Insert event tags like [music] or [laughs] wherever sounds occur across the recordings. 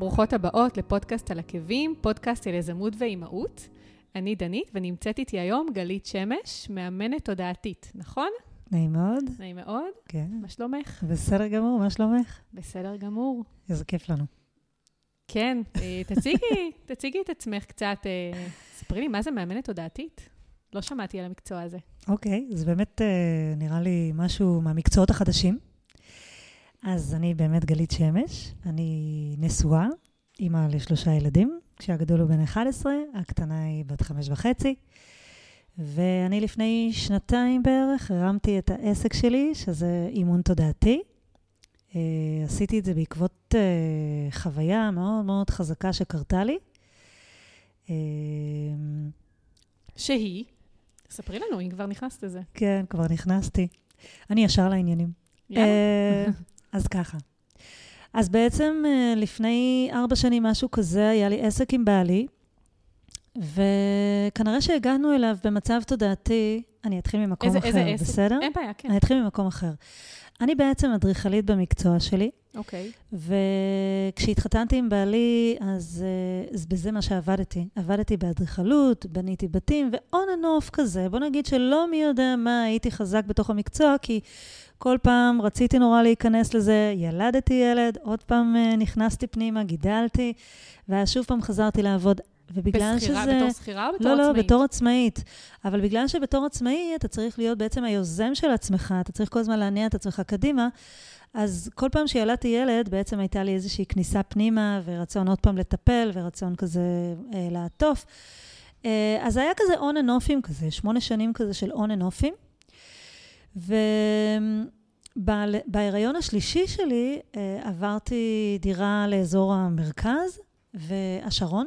היי, ברוכות הבאות לפודקאסט על עקבים, פודקאסט על יזמות ואימהות. אני דנית, ונמצאת איתי היום גלית שמש, מאמנת תודעתית, נכון? נעים מאוד. נעים מאוד. כן. מה שלומך? בסדר גמור, מה שלומך? בסדר גמור. איזה כיף לנו. כן, אה, תציגי, [laughs] תציגי את עצמך קצת, אה, ספרי לי, מה זה מאמנת תודעתית? לא שמעתי על המקצוע הזה. אוקיי, זה באמת אה, נראה לי משהו מהמקצועות החדשים. אז אני באמת גלית שמש, אני נשואה, אימא לשלושה ילדים, כשהגדול הוא בן 11, הקטנה היא בת חמש וחצי. ואני לפני שנתיים בערך הרמתי את העסק שלי, שזה אימון תודעתי. Uh, עשיתי את זה בעקבות uh, חוויה מאוד מאוד חזקה שקרתה לי. Uh, שהיא? ספרי לנו, אם כבר נכנסת לזה. כן, כבר נכנסתי. אני ישר לעניינים. יאללה. אז ככה. אז בעצם uh, לפני ארבע שנים, משהו כזה, היה לי עסק עם בעלי, וכנראה שהגענו אליו במצב תודעתי, אני אתחיל ממקום איזה- אחר, איזה עסק? בסדר? אין בעיה, כן. אני אתחיל ממקום אחר. אני בעצם אדריכלית במקצוע שלי, אוקיי. וכשהתחתנתי עם בעלי, אז, אה, אז בזה מה שעבדתי. עבדתי באדריכלות, בניתי בתים, ו-on and off כזה. בוא נגיד שלא מי יודע מה הייתי חזק בתוך המקצוע, כי כל פעם רציתי נורא להיכנס לזה, ילדתי ילד, עוד פעם אה, נכנסתי פנימה, גידלתי, ואז שוב פעם חזרתי לעבוד. ובגלל בשכירה, שזה... בתור שכירה או בתור לא, עצמאית? לא, בתור עצמאית. אבל בגלל שבתור עצמאי אתה צריך להיות בעצם היוזם של עצמך, אתה צריך כל הזמן להניע את עצמך קדימה, אז כל פעם שילדתי ילד, בעצם הייתה לי איזושהי כניסה פנימה, ורצון עוד פעם לטפל, ורצון כזה אה, לעטוף. אה, אז היה כזה on and off ים כזה, שמונה שנים כזה של on and off ים. ובהיריון השלישי שלי אה, עברתי דירה לאזור המרכז והשרון.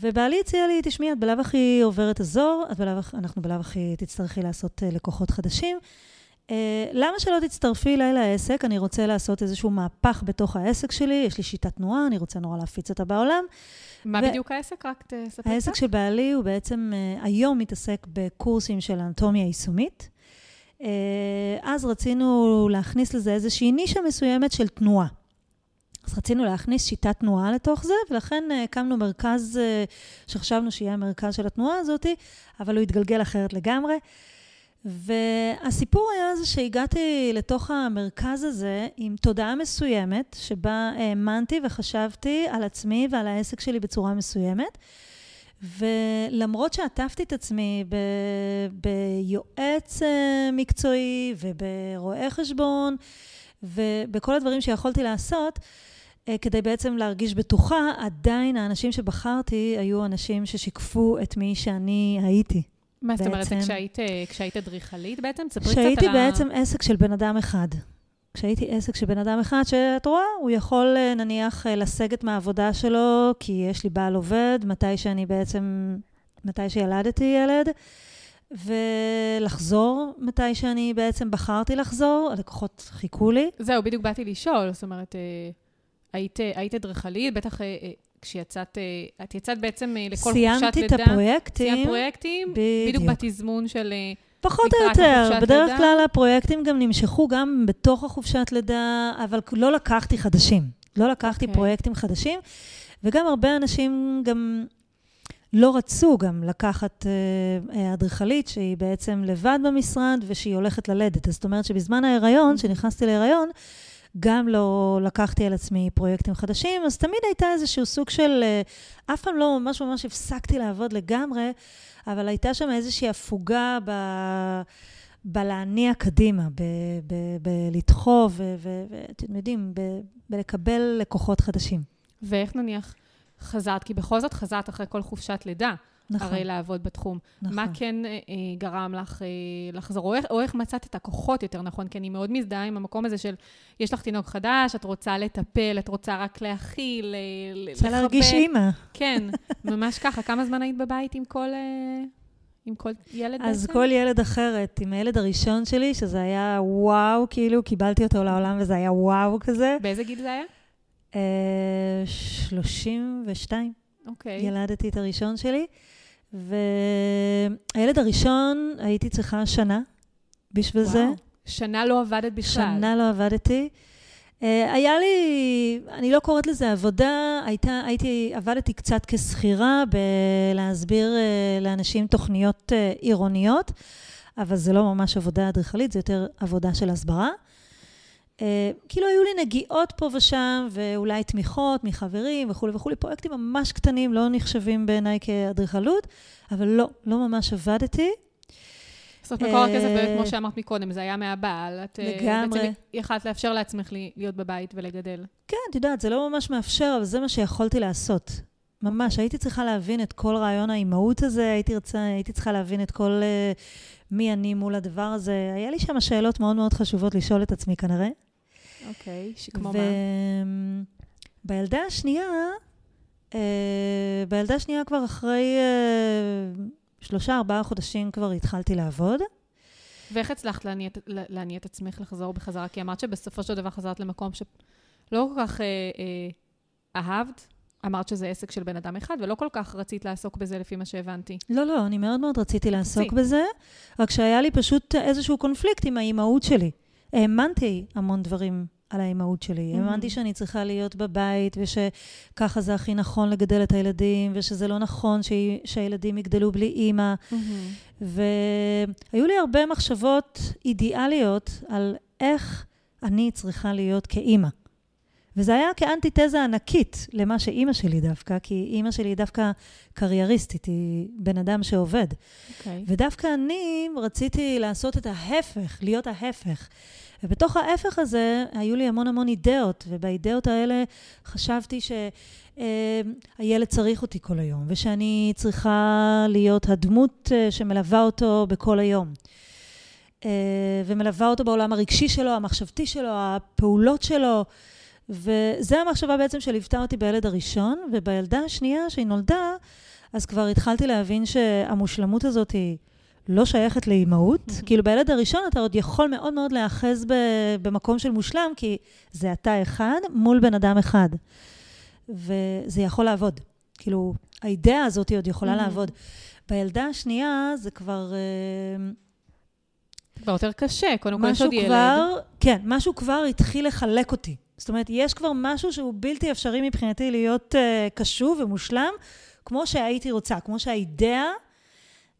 ובעלי הציע לי, תשמעי, את בלאו הכי עוברת אזור, את בלאו הכי, אנחנו בלאו הכי תצטרכי לעשות uh, לקוחות חדשים. Uh, למה שלא תצטרפי אליי לעסק? אני רוצה לעשות איזשהו מהפך בתוך העסק שלי, יש לי שיטת תנועה, אני רוצה נורא להפיץ אותה בעולם. מה ו- בדיוק העסק? רק תספר קצת. העסק של בעלי הוא בעצם uh, היום מתעסק בקורסים של אנטומיה יישומית. Uh, אז רצינו להכניס לזה איזושהי נישה מסוימת של תנועה. אז רצינו להכניס שיטת תנועה לתוך זה, ולכן uh, הקמנו מרכז uh, שחשבנו שיהיה המרכז של התנועה הזאת, אבל הוא התגלגל אחרת לגמרי. והסיפור היה זה שהגעתי לתוך המרכז הזה עם תודעה מסוימת, שבה האמנתי וחשבתי על עצמי ועל העסק שלי בצורה מסוימת. ולמרות שעטפתי את עצמי ב, ביועץ אה, מקצועי וברואה חשבון ובכל הדברים שיכולתי לעשות, אה, כדי בעצם להרגיש בטוחה, עדיין האנשים שבחרתי היו אנשים ששיקפו את מי שאני הייתי. מה זאת אומרת, בעצם- כשהיית, אה, כשהיית אדריכלית בעצם? ספרי קצת כשהייתי על ה... בעצם עסק של בן אדם אחד. כשהייתי עסק של בן אדם אחד, שאת רואה, הוא יכול אה, נניח אה, לסגת מהעבודה שלו, כי יש לי בעל עובד, מתי שאני בעצם, מתי שילדתי ילד, ולחזור מתי שאני בעצם בחרתי לחזור, הלקוחות חיכו לי. זהו, בדיוק באתי לשאול, זאת אומרת, אה, היית, היית אדריכלית, בטח אה, אה, כשיצאת, אה, את יצאת בעצם לכל חופשת לידה. סיימתי את הפרויקטים. סיימת פרויקטים, בדיוק בדיוק. בתזמון של... פחות או יותר. בדרך לידה? כלל הפרויקטים גם נמשכו גם בתוך החופשת לידה, אבל לא לקחתי חדשים. לא לקחתי אוקיי. פרויקטים חדשים, וגם הרבה אנשים גם לא רצו גם לקחת אה, אה, אדריכלית שהיא בעצם לבד במשרד ושהיא הולכת ללדת. אז זאת אומרת שבזמן ההיריון, כשנכנסתי להיריון, גם לא לקחתי על עצמי פרויקטים חדשים, אז תמיד הייתה איזשהו סוג של, אה, אף פעם לא ממש ממש הפסקתי לעבוד לגמרי, אבל הייתה שם איזושהי הפוגה ב... בלהניע קדימה, בלדחוף, ואתם יודעים, בלקבל לקוחות חדשים. ואיך נניח חזרת? כי בכל זאת חזרת אחרי כל חופשת לידה, נכון, הרי לעבוד בתחום. נכון. מה כן אה, אה, גרם לך אה, לחזור? או איך, או איך מצאת את הכוחות יותר נכון? כי אני מאוד מזדהה עם המקום הזה של, יש לך תינוק חדש, את רוצה לטפל, את רוצה רק להכיל, אה, רוצה לחבק. להרגיש אימא. כן, ממש ככה. כמה זמן היית בבית עם כל, אה, עם כל ילד אז בעצם? כל ילד אחרת, עם הילד הראשון שלי, שזה היה וואו, כאילו, קיבלתי אותו לעולם וזה היה וואו כזה. באיזה גיל זה היה? אה, 32, אוקיי. ילדתי את הראשון שלי. והילד הראשון, הייתי צריכה שנה בשביל זה. וואו. שנה לא עבדת בכלל. שנה לא עבדתי. אה, היה לי, אני לא קוראת לזה עבודה, הייתה, הייתי, עבדתי קצת כשכירה בלהסביר אה, לאנשים תוכניות אה, עירוניות, אבל זה לא ממש עבודה אדריכלית, זה יותר עבודה של הסברה. כאילו היו לי נגיעות פה ושם, ואולי תמיכות מחברים וכולי וכולי, פרויקטים ממש קטנים, לא נחשבים בעיניי כאדריכלות, אבל לא, לא ממש עבדתי. אומרת, מקור הכסף, באמת, כמו שאמרת מקודם, זה היה מהבעל. את אה, לגמרי. בעצם יכלת לאפשר לעצמך להיות בבית ולגדל. כן, את יודעת, זה לא ממש מאפשר, אבל זה מה שיכולתי לעשות. ממש, הייתי צריכה להבין את כל רעיון האימהות הזה, הייתי, רצה, הייתי צריכה להבין את כל uh, מי אני מול הדבר הזה. היה לי שם שאלות מאוד מאוד חשובות לשאול את עצמי כנראה. אוקיי, שכמו ו... מה? בילדה השנייה, uh, בילדה השנייה כבר אחרי... Uh, שלושה, ארבעה חודשים כבר התחלתי לעבוד. ואיך הצלחת להניע, להניע את עצמך לחזור בחזרה? כי אמרת שבסופו של דבר חזרת למקום שלא כל כך אה, אה, אהבת. אמרת שזה עסק של בן אדם אחד, ולא כל כך רצית לעסוק בזה לפי מה שהבנתי. לא, לא, אני מאוד מאוד רציתי לעסוק רצי. בזה, רק שהיה לי פשוט איזשהו קונפליקט עם האימהות שלי. האמנתי המון דברים על האימהות שלי. Mm-hmm. האמנתי שאני צריכה להיות בבית, ושככה זה הכי נכון לגדל את הילדים, ושזה לא נכון ש... שהילדים יגדלו בלי אימא. Mm-hmm. והיו לי הרבה מחשבות אידיאליות על איך אני צריכה להיות כאימא. וזה היה כאנטיתזה ענקית למה שאימא שלי דווקא, כי אימא שלי היא דווקא קרייריסטית, היא בן אדם שעובד. Okay. אוקיי. ודווקא אני רציתי לעשות את ההפך, להיות ההפך. ובתוך ההפך הזה היו לי המון המון אידאות, ובאידאות האלה חשבתי שהילד אה, צריך אותי כל היום, ושאני צריכה להיות הדמות אה, שמלווה אותו בכל היום. אה, ומלווה אותו בעולם הרגשי שלו, המחשבתי שלו, הפעולות שלו. וזו המחשבה בעצם שליוותה אותי בילד הראשון, ובילדה השנייה שהיא נולדה, אז כבר התחלתי להבין שהמושלמות הזאת היא לא שייכת לאימהות. Mm-hmm. כאילו, בילד הראשון אתה עוד יכול מאוד מאוד להיאחז במקום של מושלם, כי זה אתה אחד מול בן אדם אחד. וזה יכול לעבוד. כאילו, האידאה הזאת עוד יכולה mm-hmm. לעבוד. בילדה השנייה זה כבר... אה, כבר יותר קשה, קודם כל יש עוד ילד. כן, משהו כבר התחיל לחלק אותי. זאת אומרת, יש כבר משהו שהוא בלתי אפשרי מבחינתי להיות uh, קשוב ומושלם, כמו שהייתי רוצה, כמו שהאידאה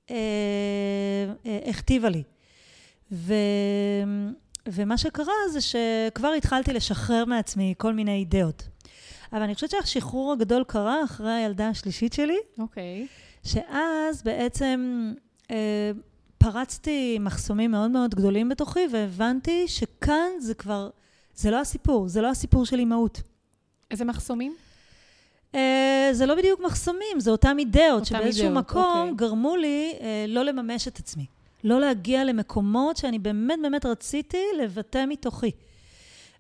uh, uh, הכתיבה לי. ו... ומה שקרה זה שכבר התחלתי לשחרר מעצמי כל מיני אידאות. אבל אני חושבת שהשחרור הגדול קרה אחרי הילדה השלישית שלי. אוקיי. Okay. שאז בעצם אה, פרצתי מחסומים מאוד מאוד גדולים בתוכי, והבנתי שכאן זה כבר זה לא הסיפור, זה לא הסיפור של אימהות. איזה מחסומים? Uh, זה לא בדיוק מחסומים, זה אותם אידאות, שבאיזשהו אידאות, מקום אוקיי. גרמו לי uh, לא לממש את עצמי. לא להגיע למקומות שאני באמת באמת רציתי לבטא מתוכי.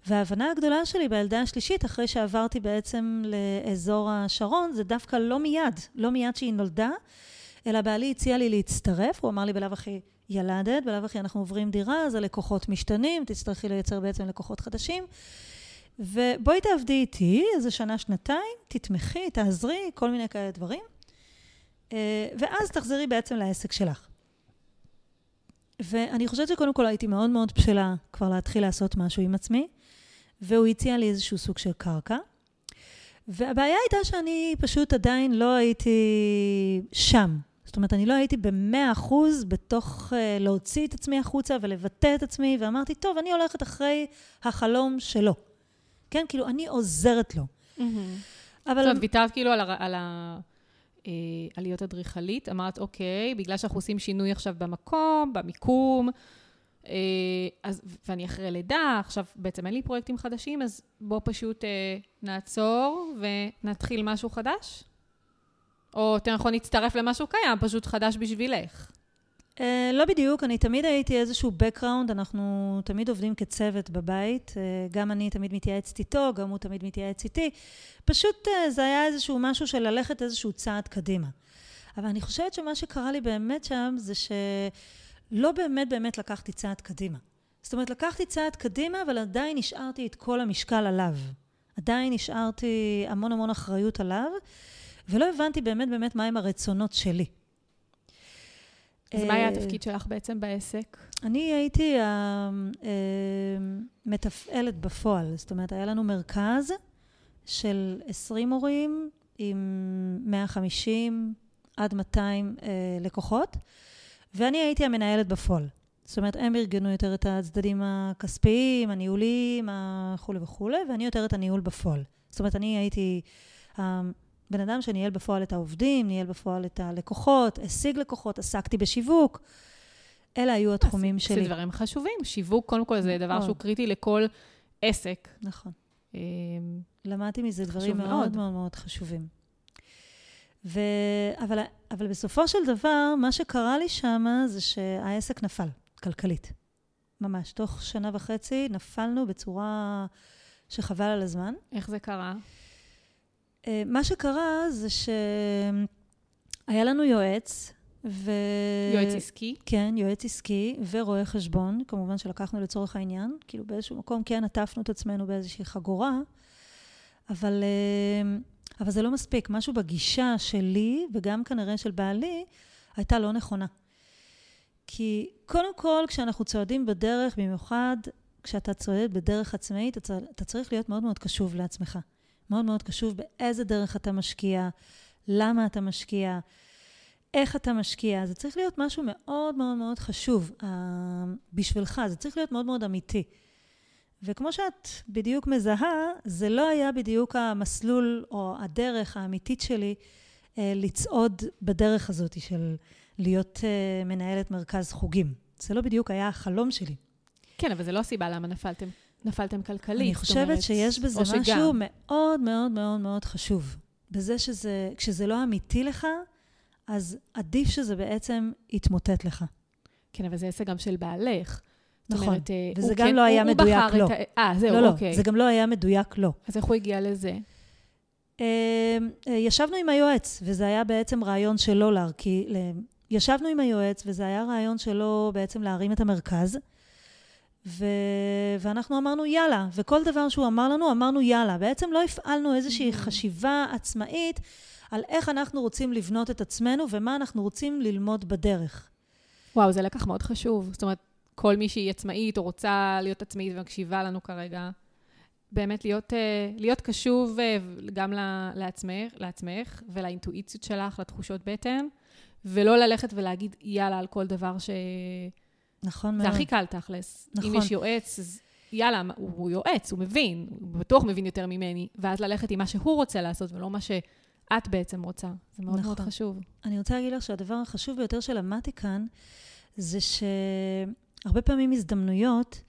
וההבנה הגדולה שלי בילדה השלישית, אחרי שעברתי בעצם לאזור השרון, זה דווקא לא מיד, לא מיד שהיא נולדה, אלא בעלי הציע לי להצטרף, הוא אמר לי בלאו הכי, ילדת, בלאו הכי אנחנו עוברים דירה, אז הלקוחות משתנים, תצטרכי לייצר בעצם לקוחות חדשים. ובואי תעבדי איתי איזה שנה, שנתיים, תתמכי, תעזרי, כל מיני כאלה דברים. אה, ואז תחזרי בעצם לעסק שלך. ואני חושבת שקודם כל הייתי מאוד מאוד בשלה כבר להתחיל לעשות משהו עם עצמי, והוא הציע לי איזשהו סוג של קרקע. והבעיה הייתה שאני פשוט עדיין לא הייתי שם. זאת אומרת, אני לא הייתי במאה אחוז בתוך uh, להוציא את עצמי החוצה ולבטא את עצמי, ואמרתי, טוב, אני הולכת אחרי החלום שלו. כן, כאילו, אני עוזרת לו. Mm-hmm. אבל... זאת אומרת, ויתרת כאילו על, ה... על, ה... אה, על להיות אדריכלית, אמרת, אוקיי, בגלל שאנחנו עושים שינוי עכשיו במקום, במיקום, אה, אז, ואני אחרי לידה, עכשיו בעצם אין לי פרויקטים חדשים, אז בוא פשוט אה, נעצור ונתחיל משהו חדש? או יותר נכון, נצטרף למשהו קיים, פשוט חדש בשבילך. Uh, לא בדיוק, אני תמיד הייתי איזשהו background, אנחנו תמיד עובדים כצוות בבית, uh, גם אני תמיד מתייעצת איתו, גם הוא תמיד מתייעץ איתי. פשוט uh, זה היה איזשהו משהו של ללכת איזשהו צעד קדימה. אבל אני חושבת שמה שקרה לי באמת שם זה שלא באמת באמת לקחתי צעד קדימה. זאת אומרת, לקחתי צעד קדימה, אבל עדיין השארתי את כל המשקל עליו. עדיין השארתי המון המון אחריות עליו. ולא הבנתי באמת באמת מהם הרצונות שלי. אז מה היה התפקיד שלך בעצם בעסק? אני הייתי המתפעלת בפועל. זאת אומרת, היה לנו מרכז של 20 מורים עם 150 עד 200 לקוחות, ואני הייתי המנהלת בפועל. זאת אומרת, הם ארגנו יותר את הצדדים הכספיים, הניהוליים, וכולי וכולי, ואני יותר את הניהול בפועל. זאת אומרת, אני הייתי הבן אדם שניהל בפועל את העובדים, ניהל בפועל את הלקוחות, השיג לקוחות, עסקתי בשיווק. אלה היו התחומים שלי. זה דברים חשובים. שיווק, קודם כל, זה דבר שהוא קריטי לכל עסק. נכון. אמ, למדתי מזה דברים מאוד מאוד מאוד מאוד חשובים. ו... אבל, אבל בסופו של דבר, מה שקרה לי שם זה שהעסק נפל. כלכלית. ממש. תוך שנה וחצי נפלנו בצורה שחבל על הזמן. איך זה קרה? אה, מה שקרה זה שהיה לנו יועץ, ו... יועץ עסקי? כן, יועץ עסקי ורואה חשבון, כמובן שלקחנו לצורך העניין. כאילו באיזשהו מקום כן עטפנו את עצמנו באיזושהי חגורה, אבל, אה, אבל זה לא מספיק. משהו בגישה שלי, וגם כנראה של בעלי, הייתה לא נכונה. כי קודם כל, כשאנחנו צועדים בדרך, במיוחד כשאתה צועד בדרך עצמאית, אתה, אתה צריך להיות מאוד מאוד קשוב לעצמך. מאוד מאוד קשוב באיזה דרך אתה משקיע, למה אתה משקיע, איך אתה משקיע. זה צריך להיות משהו מאוד מאוד מאוד חשוב uh, בשבילך, זה צריך להיות מאוד מאוד אמיתי. וכמו שאת בדיוק מזהה, זה לא היה בדיוק המסלול או הדרך האמיתית שלי uh, לצעוד בדרך הזאת של להיות uh, מנהלת מרכז חוגים. זה לא בדיוק היה החלום שלי. כן, אבל זה לא הסיבה למה נפלתם. נפלתם כלכלית. אני חושבת אומרת, שיש בזה משהו שגם. מאוד מאוד מאוד מאוד חשוב. בזה שזה, כשזה לא אמיתי לך, אז עדיף שזה בעצם יתמוטט לך. כן, אבל זה עסק גם של בעלך. נכון, אומרת, אה, וזה גם כן, לא היה מדויק לו. אה, זהו, לא, אוקיי. לא, זה גם לא היה מדויק לו. אז איך הוא הגיע לזה? אמ, אה, ישבנו עם היועץ, וזה היה בעצם רעיון שלו להרכיב, ישבנו עם היועץ, וזה היה רעיון שלו בעצם להרים את המרכז. ו... ואנחנו אמרנו יאללה, וכל דבר שהוא אמר לנו, אמרנו יאללה. בעצם לא הפעלנו איזושהי mm-hmm. חשיבה עצמאית על איך אנחנו רוצים לבנות את עצמנו ומה אנחנו רוצים ללמוד בדרך. וואו, זה לקח מאוד חשוב. זאת אומרת, כל מי שהיא עצמאית או רוצה להיות עצמאית ומקשיבה לנו כרגע, באמת להיות, אה, להיות קשוב אה, גם לעצמך, לעצמך ולאינטואיציות שלך, לתחושות בטן, ולא ללכת ולהגיד יאללה על כל דבר ש... נכון מאוד. זה הכי קל תכלס. נכון. אם יש יועץ, אז יאללה, הוא, הוא יועץ, הוא מבין, הוא בטוח מבין יותר ממני, ואז ללכת עם מה שהוא רוצה לעשות, ולא מה שאת בעצם רוצה. זה מאוד נכון. מאוד חשוב. אני רוצה להגיד לך שהדבר החשוב ביותר שלמדתי כאן, זה שהרבה פעמים הזדמנויות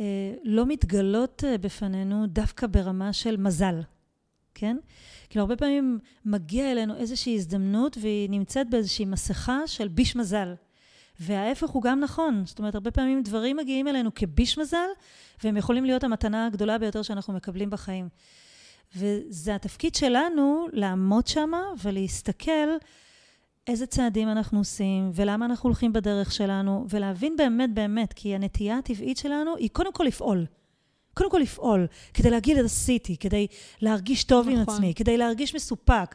אה, לא מתגלות אה, בפנינו דווקא ברמה של מזל, כן? כאילו, הרבה פעמים מגיע אלינו איזושהי הזדמנות, והיא נמצאת באיזושהי מסכה של ביש מזל. וההפך הוא גם נכון. זאת אומרת, הרבה פעמים דברים מגיעים אלינו כביש מזל, והם יכולים להיות המתנה הגדולה ביותר שאנחנו מקבלים בחיים. וזה התפקיד שלנו לעמוד שם ולהסתכל איזה צעדים אנחנו עושים, ולמה אנחנו הולכים בדרך שלנו, ולהבין באמת באמת, כי הנטייה הטבעית שלנו היא קודם כל לפעול. קודם כל לפעול, כדי להגיד את עשיתי, כדי להרגיש טוב נכון. עם עצמי, כדי להרגיש מסופק.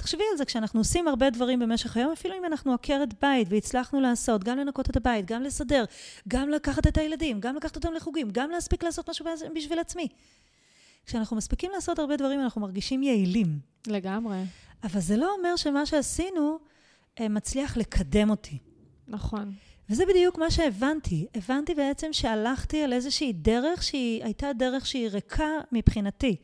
תחשבי על זה, כשאנחנו עושים הרבה דברים במשך היום, אפילו אם אנחנו עקרת בית והצלחנו לעשות, גם לנקות את הבית, גם לסדר, גם לקחת את הילדים, גם לקחת אותם לחוגים, גם להספיק לעשות משהו בשביל עצמי. כשאנחנו מספיקים לעשות הרבה דברים, אנחנו מרגישים יעילים. לגמרי. אבל זה לא אומר שמה שעשינו אה, מצליח לקדם אותי. נכון. וזה בדיוק מה שהבנתי. הבנתי בעצם שהלכתי על איזושהי דרך שהיא הייתה דרך שהיא ריקה מבחינתי.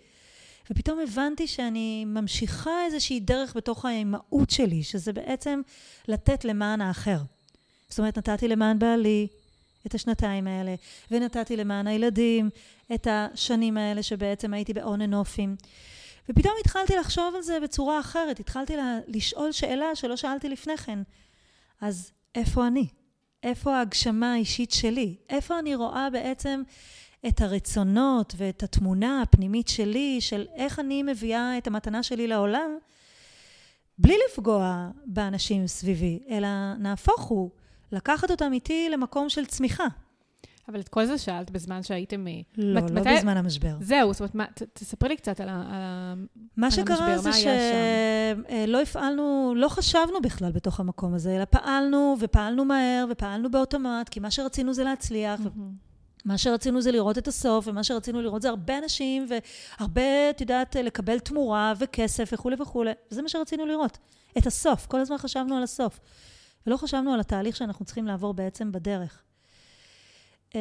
ופתאום הבנתי שאני ממשיכה איזושהי דרך בתוך האימהות שלי, שזה בעצם לתת למען האחר. זאת אומרת, נתתי למען בעלי את השנתיים האלה, ונתתי למען הילדים את השנים האלה שבעצם הייתי and offים. ופתאום התחלתי לחשוב על זה בצורה אחרת, התחלתי לשאול שאלה שלא שאלתי לפני כן. אז איפה אני? איפה ההגשמה האישית שלי? איפה אני רואה בעצם את הרצונות ואת התמונה הפנימית שלי, של איך אני מביאה את המתנה שלי לעולם, בלי לפגוע באנשים סביבי, אלא נהפוך הוא, לקחת אותם איתי למקום של צמיחה. אבל את כל זה שאלת בזמן שהייתם... אה, לא, מת, לא מתי... בזמן המשבר. זהו, זאת אומרת, מה, ת, תספרי לי קצת על, ה, על, מה על שקרה המשבר, זה שלא הפעלנו, לא חשבנו בכלל בתוך המקום הזה, אלא פעלנו, ופעלנו מהר, ופעלנו באוטומט, כי מה שרצינו זה להצליח. Mm-hmm. מה שרצינו זה לראות את הסוף, ומה שרצינו לראות זה הרבה אנשים, והרבה, את יודעת, לקבל תמורה וכסף וכולי וכולי. וזה מה שרצינו לראות, את הסוף. כל הזמן חשבנו על הסוף. ולא חשבנו על התהליך שאנחנו צריכים לעבור בעצם בדרך. אמ,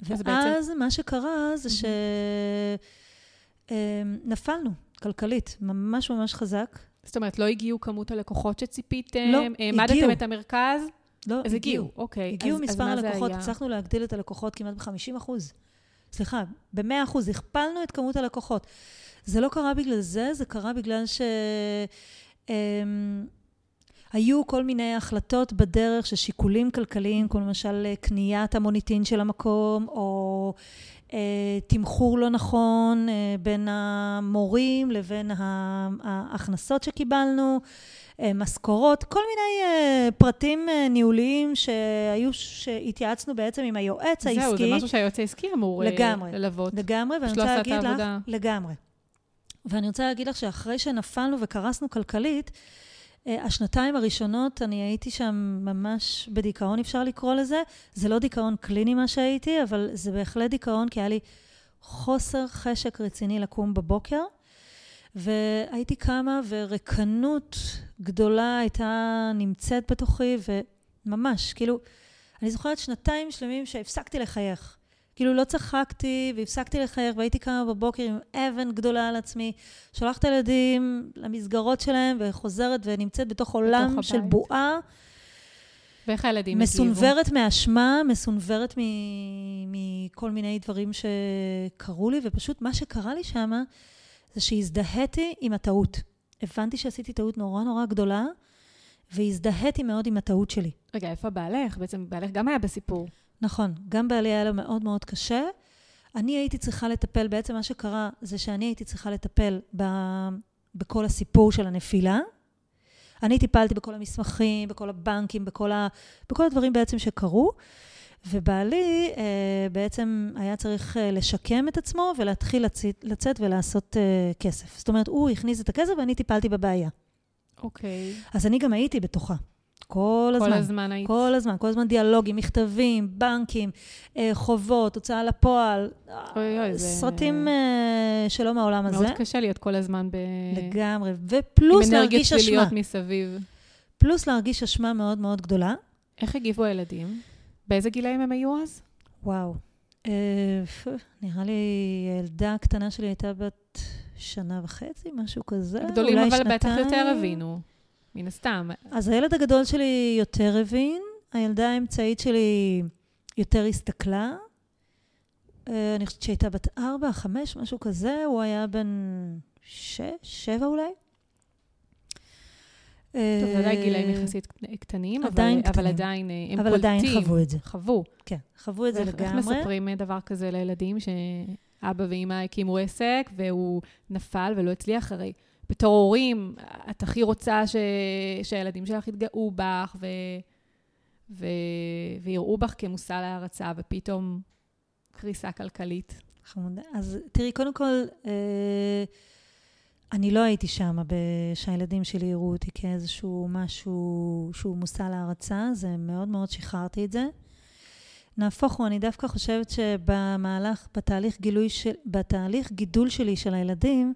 ואז בעצם... מה שקרה זה שנפלנו כלכלית, ממש ממש חזק. זאת אומרת, לא הגיעו כמות הלקוחות שציפיתם? לא, העמדתם הגיעו. את המרכז? לא, אז הגיעו. אוקיי. הגיעו אז, מספר אז הלקוחות, הצלחנו להגדיל את הלקוחות כמעט ב-50 אחוז. סליחה, ב-100 אחוז, הכפלנו את כמות הלקוחות. זה לא קרה בגלל זה, זה קרה בגלל ש... אמ, היו כל מיני החלטות בדרך של שיקולים כלכליים, כמו למשל אה, קניית המוניטין של המקום, או אה, תמחור לא נכון אה, בין המורים לבין ההכנסות שקיבלנו, משכורות, כל מיני אה, פרטים אה, ניהוליים שהיו, שהתייעצנו בעצם עם היועץ העסקי. זהו, זה משהו שהיועץ העסקי אמור לגמרי, ללוות. לגמרי, ואני רוצה להגיד לך, לגמרי. ואני רוצה להגיד לך שאחרי שנפלנו וקרסנו כלכלית, אה, השנתיים הראשונות, אני הייתי שם ממש בדיכאון, אפשר לקרוא לזה. זה לא דיכאון קליני מה שהייתי, אבל זה בהחלט דיכאון, כי היה לי חוסר חשק רציני לקום בבוקר. והייתי קמה, וריקנות גדולה הייתה נמצאת בתוכי, וממש, כאילו, אני זוכרת שנתיים שלמים שהפסקתי לחייך. כאילו לא צחקתי והפסקתי לחייך והייתי קמה בבוקר עם אבן גדולה על עצמי, שולחת את הילדים למסגרות שלהם וחוזרת ונמצאת בתוך עולם בתוך של בועה. ואיך הילדים הגיבו? מסונוורת מאשמה, מסונוורת מכל מיני דברים שקרו לי, ופשוט מה שקרה לי שם זה שהזדהיתי עם הטעות. הבנתי שעשיתי טעות נורא נורא גדולה, והזדהיתי מאוד עם הטעות שלי. רגע, איפה בעלך? בעצם בעלך גם היה בסיפור. נכון, גם בעלי היה לו מאוד מאוד קשה. אני הייתי צריכה לטפל, בעצם מה שקרה זה שאני הייתי צריכה לטפל ב, בכל הסיפור של הנפילה. אני טיפלתי בכל המסמכים, בכל הבנקים, בכל, ה, בכל הדברים בעצם שקרו. ובעלי אה, בעצם היה צריך אה, לשקם את עצמו ולהתחיל לצאת, לצאת ולעשות אה, כסף. זאת אומרת, הוא הכניס את הכסף ואני טיפלתי בבעיה. אוקיי. Okay. אז אני גם הייתי בתוכה. כל הזמן. כל הזמן היית. כל הזמן, כל הזמן דיאלוגים, מכתבים, בנקים, אה, חובות, הוצאה לפועל. אוי אוי, זה... סרטים אה, שלא מהעולם מאוד הזה. מאוד קשה להיות כל הזמן ב... לגמרי, ופלוס להרגיש אשמה. עם אנרגיות שליליות מסביב. פלוס להרגיש אשמה מאוד מאוד גדולה. איך הגיבו הילדים? באיזה גילאים הם היו אז? וואו. אה, נראה לי ילדה הקטנה שלי הייתה בת שנה וחצי, משהו כזה. הגדולים אבל שנתיים. בטח יותר הבינו. מן הסתם. אז הילד הגדול שלי יותר הבין, הילדה האמצעית שלי יותר הסתכלה. אה, אני חושבת שהייתה בת ארבע, חמש, משהו כזה, הוא היה בן שש, שבע אולי. טוב, עדיין גילאים יחסית קטנים, עדיין אבל, קטנים. אבל עדיין אה, הם אבל קולטים. אבל עדיין חוו את זה. חוו. כן, חוו את זה לגמרי. איך מספרים דבר כזה לילדים, שאבא ואימא הקימו עסק, והוא נפל ולא הצליח? הרי בתור הורים, את הכי רוצה ש... שהילדים שלך יתגאו בך ו... ו... ויראו בך כמושא להערצה, ופתאום קריסה כלכלית. חמודה. אז תראי, קודם כל, אה, אני לא הייתי שם שהילדים שלי יראו אותי כאיזשהו משהו שהוא מושא להערצה, זה מאוד מאוד שחררתי את זה. נהפוך הוא, אני דווקא חושבת שבמהלך, בתהליך גילוי של, בתהליך גידול שלי של הילדים,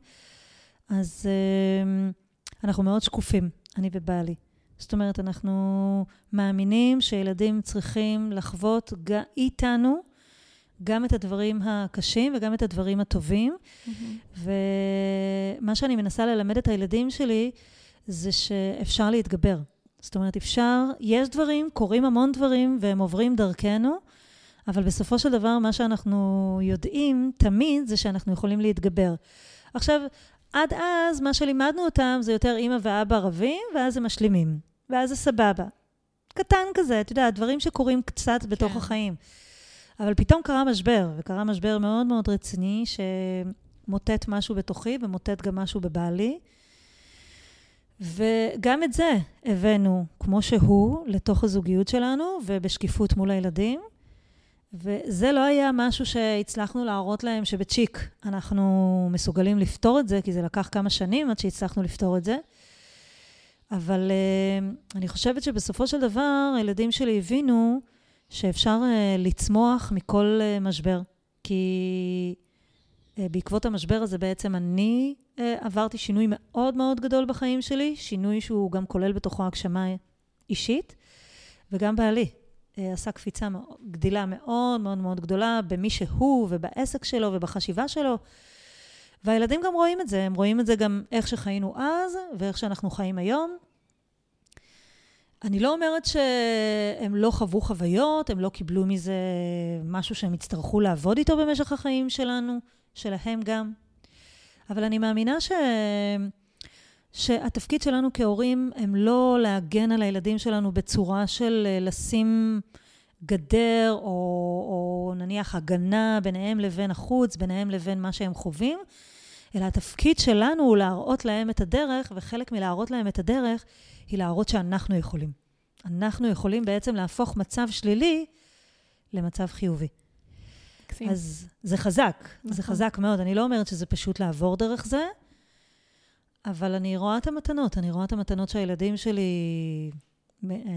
אז uh, אנחנו מאוד שקופים, אני ובעלי. זאת אומרת, אנחנו מאמינים שילדים צריכים לחוות ג- איתנו גם את הדברים הקשים וגם את הדברים הטובים. Mm-hmm. ומה שאני מנסה ללמד את הילדים שלי זה שאפשר להתגבר. זאת אומרת, אפשר, יש דברים, קורים המון דברים והם עוברים דרכנו, אבל בסופו של דבר, מה שאנחנו יודעים תמיד זה שאנחנו יכולים להתגבר. עכשיו, עד אז, מה שלימדנו אותם זה יותר אימא ואבא רבים, ואז הם משלימים. ואז זה סבבה. קטן כזה, אתה יודע, דברים שקורים קצת בתוך כן. החיים. אבל פתאום קרה משבר, וקרה משבר מאוד מאוד רציני, שמוטט משהו בתוכי ומוטט גם משהו בבעלי. וגם את זה הבאנו כמו שהוא לתוך הזוגיות שלנו ובשקיפות מול הילדים. וזה לא היה משהו שהצלחנו להראות להם שבצ'יק אנחנו מסוגלים לפתור את זה, כי זה לקח כמה שנים עד שהצלחנו לפתור את זה. אבל uh, אני חושבת שבסופו של דבר הילדים שלי הבינו שאפשר uh, לצמוח מכל uh, משבר. כי uh, בעקבות המשבר הזה בעצם אני uh, עברתי שינוי מאוד מאוד גדול בחיים שלי, שינוי שהוא גם כולל בתוכו הגשמה אישית, וגם בעלי. uh, עשה קפיצה גדילה מאוד מאוד מאוד גדולה במי שהוא ובעסק שלו ובחשיבה שלו. והילדים גם רואים את זה, הם רואים את זה גם איך שחיינו אז ואיך שאנחנו חיים היום. אני לא אומרת שהם לא חוו חוויות, הם לא קיבלו מזה משהו שהם יצטרכו לעבוד איתו במשך החיים שלנו, שלהם גם. אבל אני מאמינה ש... שהתפקיד שלנו כהורים הם לא להגן על הילדים שלנו בצורה של אה, לשים גדר, או, או נניח הגנה ביניהם לבין החוץ, ביניהם לבין מה שהם חווים, אלא התפקיד שלנו הוא להראות להם את הדרך, וחלק מלהראות להם את הדרך היא להראות שאנחנו יכולים. אנחנו יכולים בעצם להפוך מצב שלילי למצב חיובי. מקסים. אז זה חזק, נכון. זה חזק מאוד. אני לא אומרת שזה פשוט לעבור דרך זה, אבל אני רואה את המתנות, אני רואה את המתנות שהילדים שלי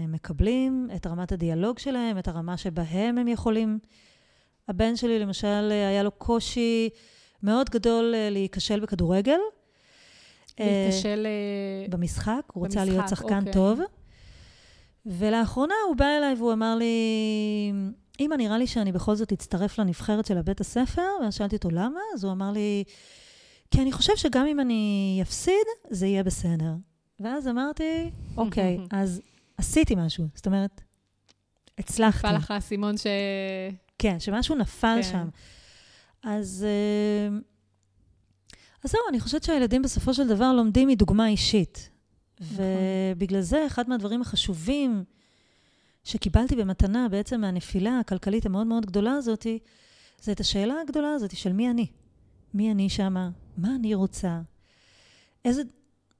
מקבלים, את רמת הדיאלוג שלהם, את הרמה שבהם הם יכולים. הבן שלי, למשל, היה לו קושי מאוד גדול אה, להיכשל בכדורגל. אה, במשחק, הוא רוצה להיות שחקן אוקיי. טוב. ולאחרונה הוא בא אליי והוא אמר לי, אמא, נראה לי שאני בכל זאת אצטרף לנבחרת של הבית הספר, ואז שאלתי אותו למה, אז הוא אמר לי, כי אני חושב שגם אם אני אפסיד, זה יהיה בסדר. ואז אמרתי, אוקיי, [laughs] אז עשיתי משהו. זאת אומרת, הצלחתי. נפל לך האסימון ש... כן, שמשהו נפל כן. שם. אז... אה, אז זהו, אני חושבת שהילדים בסופו של דבר לומדים מדוגמה אישית. נכון. ובגלל זה, אחד מהדברים החשובים שקיבלתי במתנה בעצם מהנפילה הכלכלית המאוד מאוד גדולה הזאת, זה את השאלה הגדולה הזאת של מי אני. מי אני שמה? מה אני רוצה? איזה...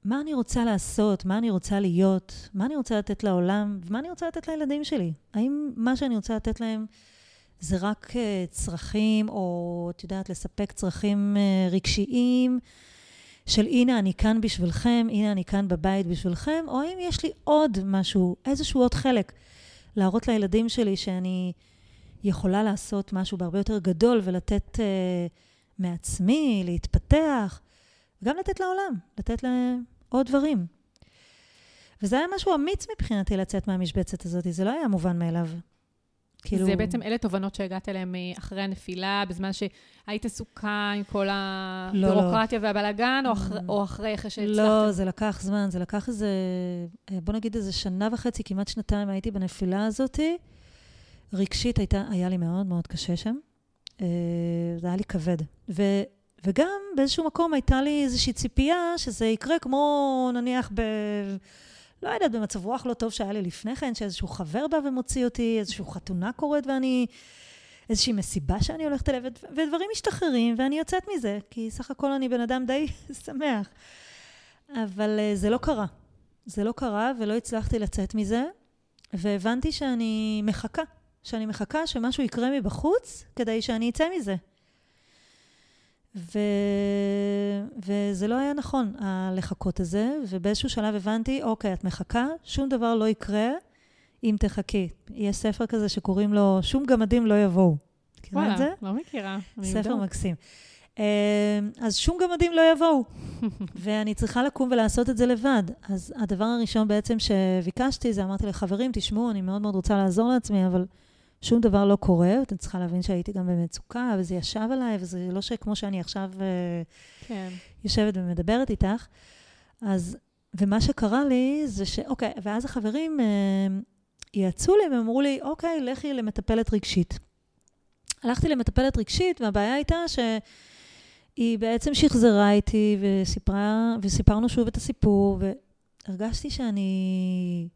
מה אני רוצה לעשות? מה אני רוצה להיות? מה אני רוצה לתת לעולם? ומה אני רוצה לתת לילדים שלי? האם מה שאני רוצה לתת להם זה רק uh, צרכים, או את יודעת, לספק צרכים uh, רגשיים, של הנה אני כאן בשבילכם, הנה אני כאן בבית בשבילכם, או האם יש לי עוד משהו, איזשהו עוד חלק, להראות לילדים שלי שאני יכולה לעשות משהו בהרבה יותר גדול ולתת uh, מעצמי, להתפתח, וגם לתת לעולם, לתת להם עוד דברים. וזה היה משהו אמיץ מבחינתי לצאת מהמשבצת הזאת, זה לא היה מובן מאליו. כאילו... זה בעצם אלה תובנות שהגעת אליהן אחרי הנפילה, בזמן שהיית עסוקה עם כל הבירוקרטיה לא, לא. והבלאגן, או, אחרי, או אחרי, אחרי שהצלחת? לא, זה לקח זמן, זה לקח איזה, בוא נגיד איזה שנה וחצי, כמעט שנתיים הייתי בנפילה הזאת. רגשית הייתה, היה לי מאוד מאוד קשה שם. אה, זה היה לי כבד. ו, וגם באיזשהו מקום הייתה לי איזושהי ציפייה שזה יקרה כמו נניח ב... לא יודעת, במצב רוח לא טוב שהיה לי לפני כן, שאיזשהו חבר בא ומוציא אותי, איזושהי חתונה קורית ואני... איזושהי מסיבה שאני הולכת אליה, ודברים משתחררים ואני יוצאת מזה, כי סך הכל אני בן אדם די [laughs] שמח. אבל uh, זה לא קרה. זה לא קרה ולא הצלחתי לצאת מזה, והבנתי שאני מחכה, שאני מחכה שמשהו יקרה מבחוץ כדי שאני אצא מזה. ו... וזה לא היה נכון, הלחכות הזה, ובאיזשהו שלב הבנתי, אוקיי, את מחכה, שום דבר לא יקרה אם תחכי. יש ספר כזה שקוראים לו "שום גמדים לא יבואו". מכירה את זה? לא מכירה. ספר מקסים. אמ, אז שום גמדים לא יבואו, [laughs] ואני צריכה לקום ולעשות את זה לבד. אז הדבר הראשון בעצם שביקשתי זה, אמרתי לחברים, תשמעו, אני מאוד מאוד רוצה לעזור לעצמי, אבל שום דבר לא קורה, ואתם צריכה להבין שהייתי גם במצוקה, וזה ישב עליי, וזה לא שכמו שאני עכשיו אה, כן. יושבת ומדברת איתך. אז, ומה שקרה לי זה ש... אוקיי, ואז החברים אה, יעצו לי, והם אמרו לי, אוקיי, לכי למטפלת רגשית. הלכתי למטפלת רגשית, והבעיה הייתה שהיא בעצם שחזרה איתי וסיפרה, וסיפרנו שוב את הסיפור, והרגשתי שאני,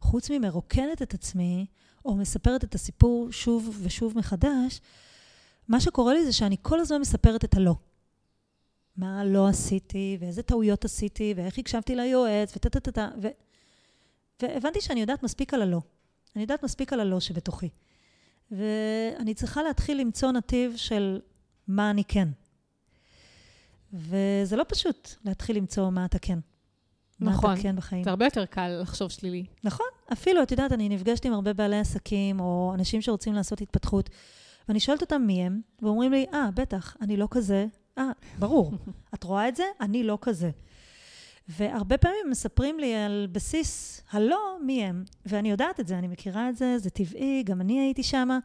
חוץ ממרוקנת את עצמי, או מספרת את הסיפור שוב ושוב מחדש, מה שקורה לי זה שאני כל הזמן מספרת את הלא. מה לא עשיתי, ואיזה טעויות עשיתי, ואיך הקשבתי ליועץ, וטה טה טה טה, והבנתי שאני יודעת מספיק על הלא. אני יודעת מספיק על הלא שבתוכי. ואני צריכה להתחיל למצוא נתיב של מה אני כן. וזה לא פשוט להתחיל למצוא מה אתה כן. נכון. מה אתה כן בחיים. זה הרבה יותר קל לחשוב שלילי. נכון. אפילו, את יודעת, אני נפגשת עם הרבה בעלי עסקים, או אנשים שרוצים לעשות התפתחות, ואני שואלת אותם מי הם, ואומרים לי, אה, בטח, אני לא כזה. אה, ברור. [laughs] את רואה את זה? אני לא כזה. והרבה פעמים מספרים לי על בסיס הלא מי הם, ואני יודעת את זה, אני מכירה את זה, זה טבעי, גם אני הייתי שמה,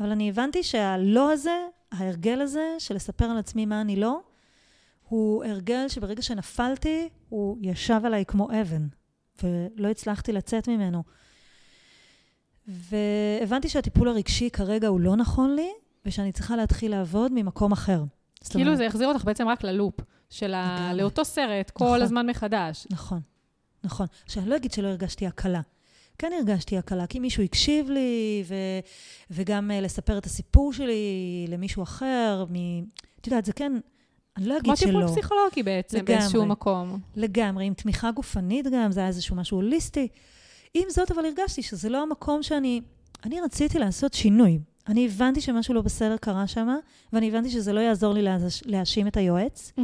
אבל אני הבנתי שהלא הזה, ההרגל הזה של לספר על עצמי מה אני לא, הוא הרגל שברגע שנפלתי, הוא ישב עליי כמו אבן, ולא הצלחתי לצאת ממנו. והבנתי שהטיפול הרגשי כרגע הוא לא נכון לי, ושאני צריכה להתחיל לעבוד ממקום אחר. כאילו זה יחזיר אותך בעצם רק ללופ, של ה... לאותו סרט, כל נכון, הזמן מחדש. נכון, נכון. עכשיו, אני לא אגיד שלא הרגשתי הקלה. כן הרגשתי הקלה, כי מישהו הקשיב לי, ו... וגם uh, לספר את הסיפור שלי למישהו אחר. מ... את יודעת, זה כן, אני לא אגיד שלא. כמו טיפול פסיכולוגי בעצם, לגמרי, באיזשהו מקום. לגמרי, עם תמיכה גופנית גם, זה היה איזשהו משהו הוליסטי. עם זאת, אבל הרגשתי שזה לא המקום שאני... אני רציתי לעשות שינוי. אני הבנתי שמשהו לא בסדר קרה שם, ואני הבנתי שזה לא יעזור לי להאשים את היועץ, mm-hmm.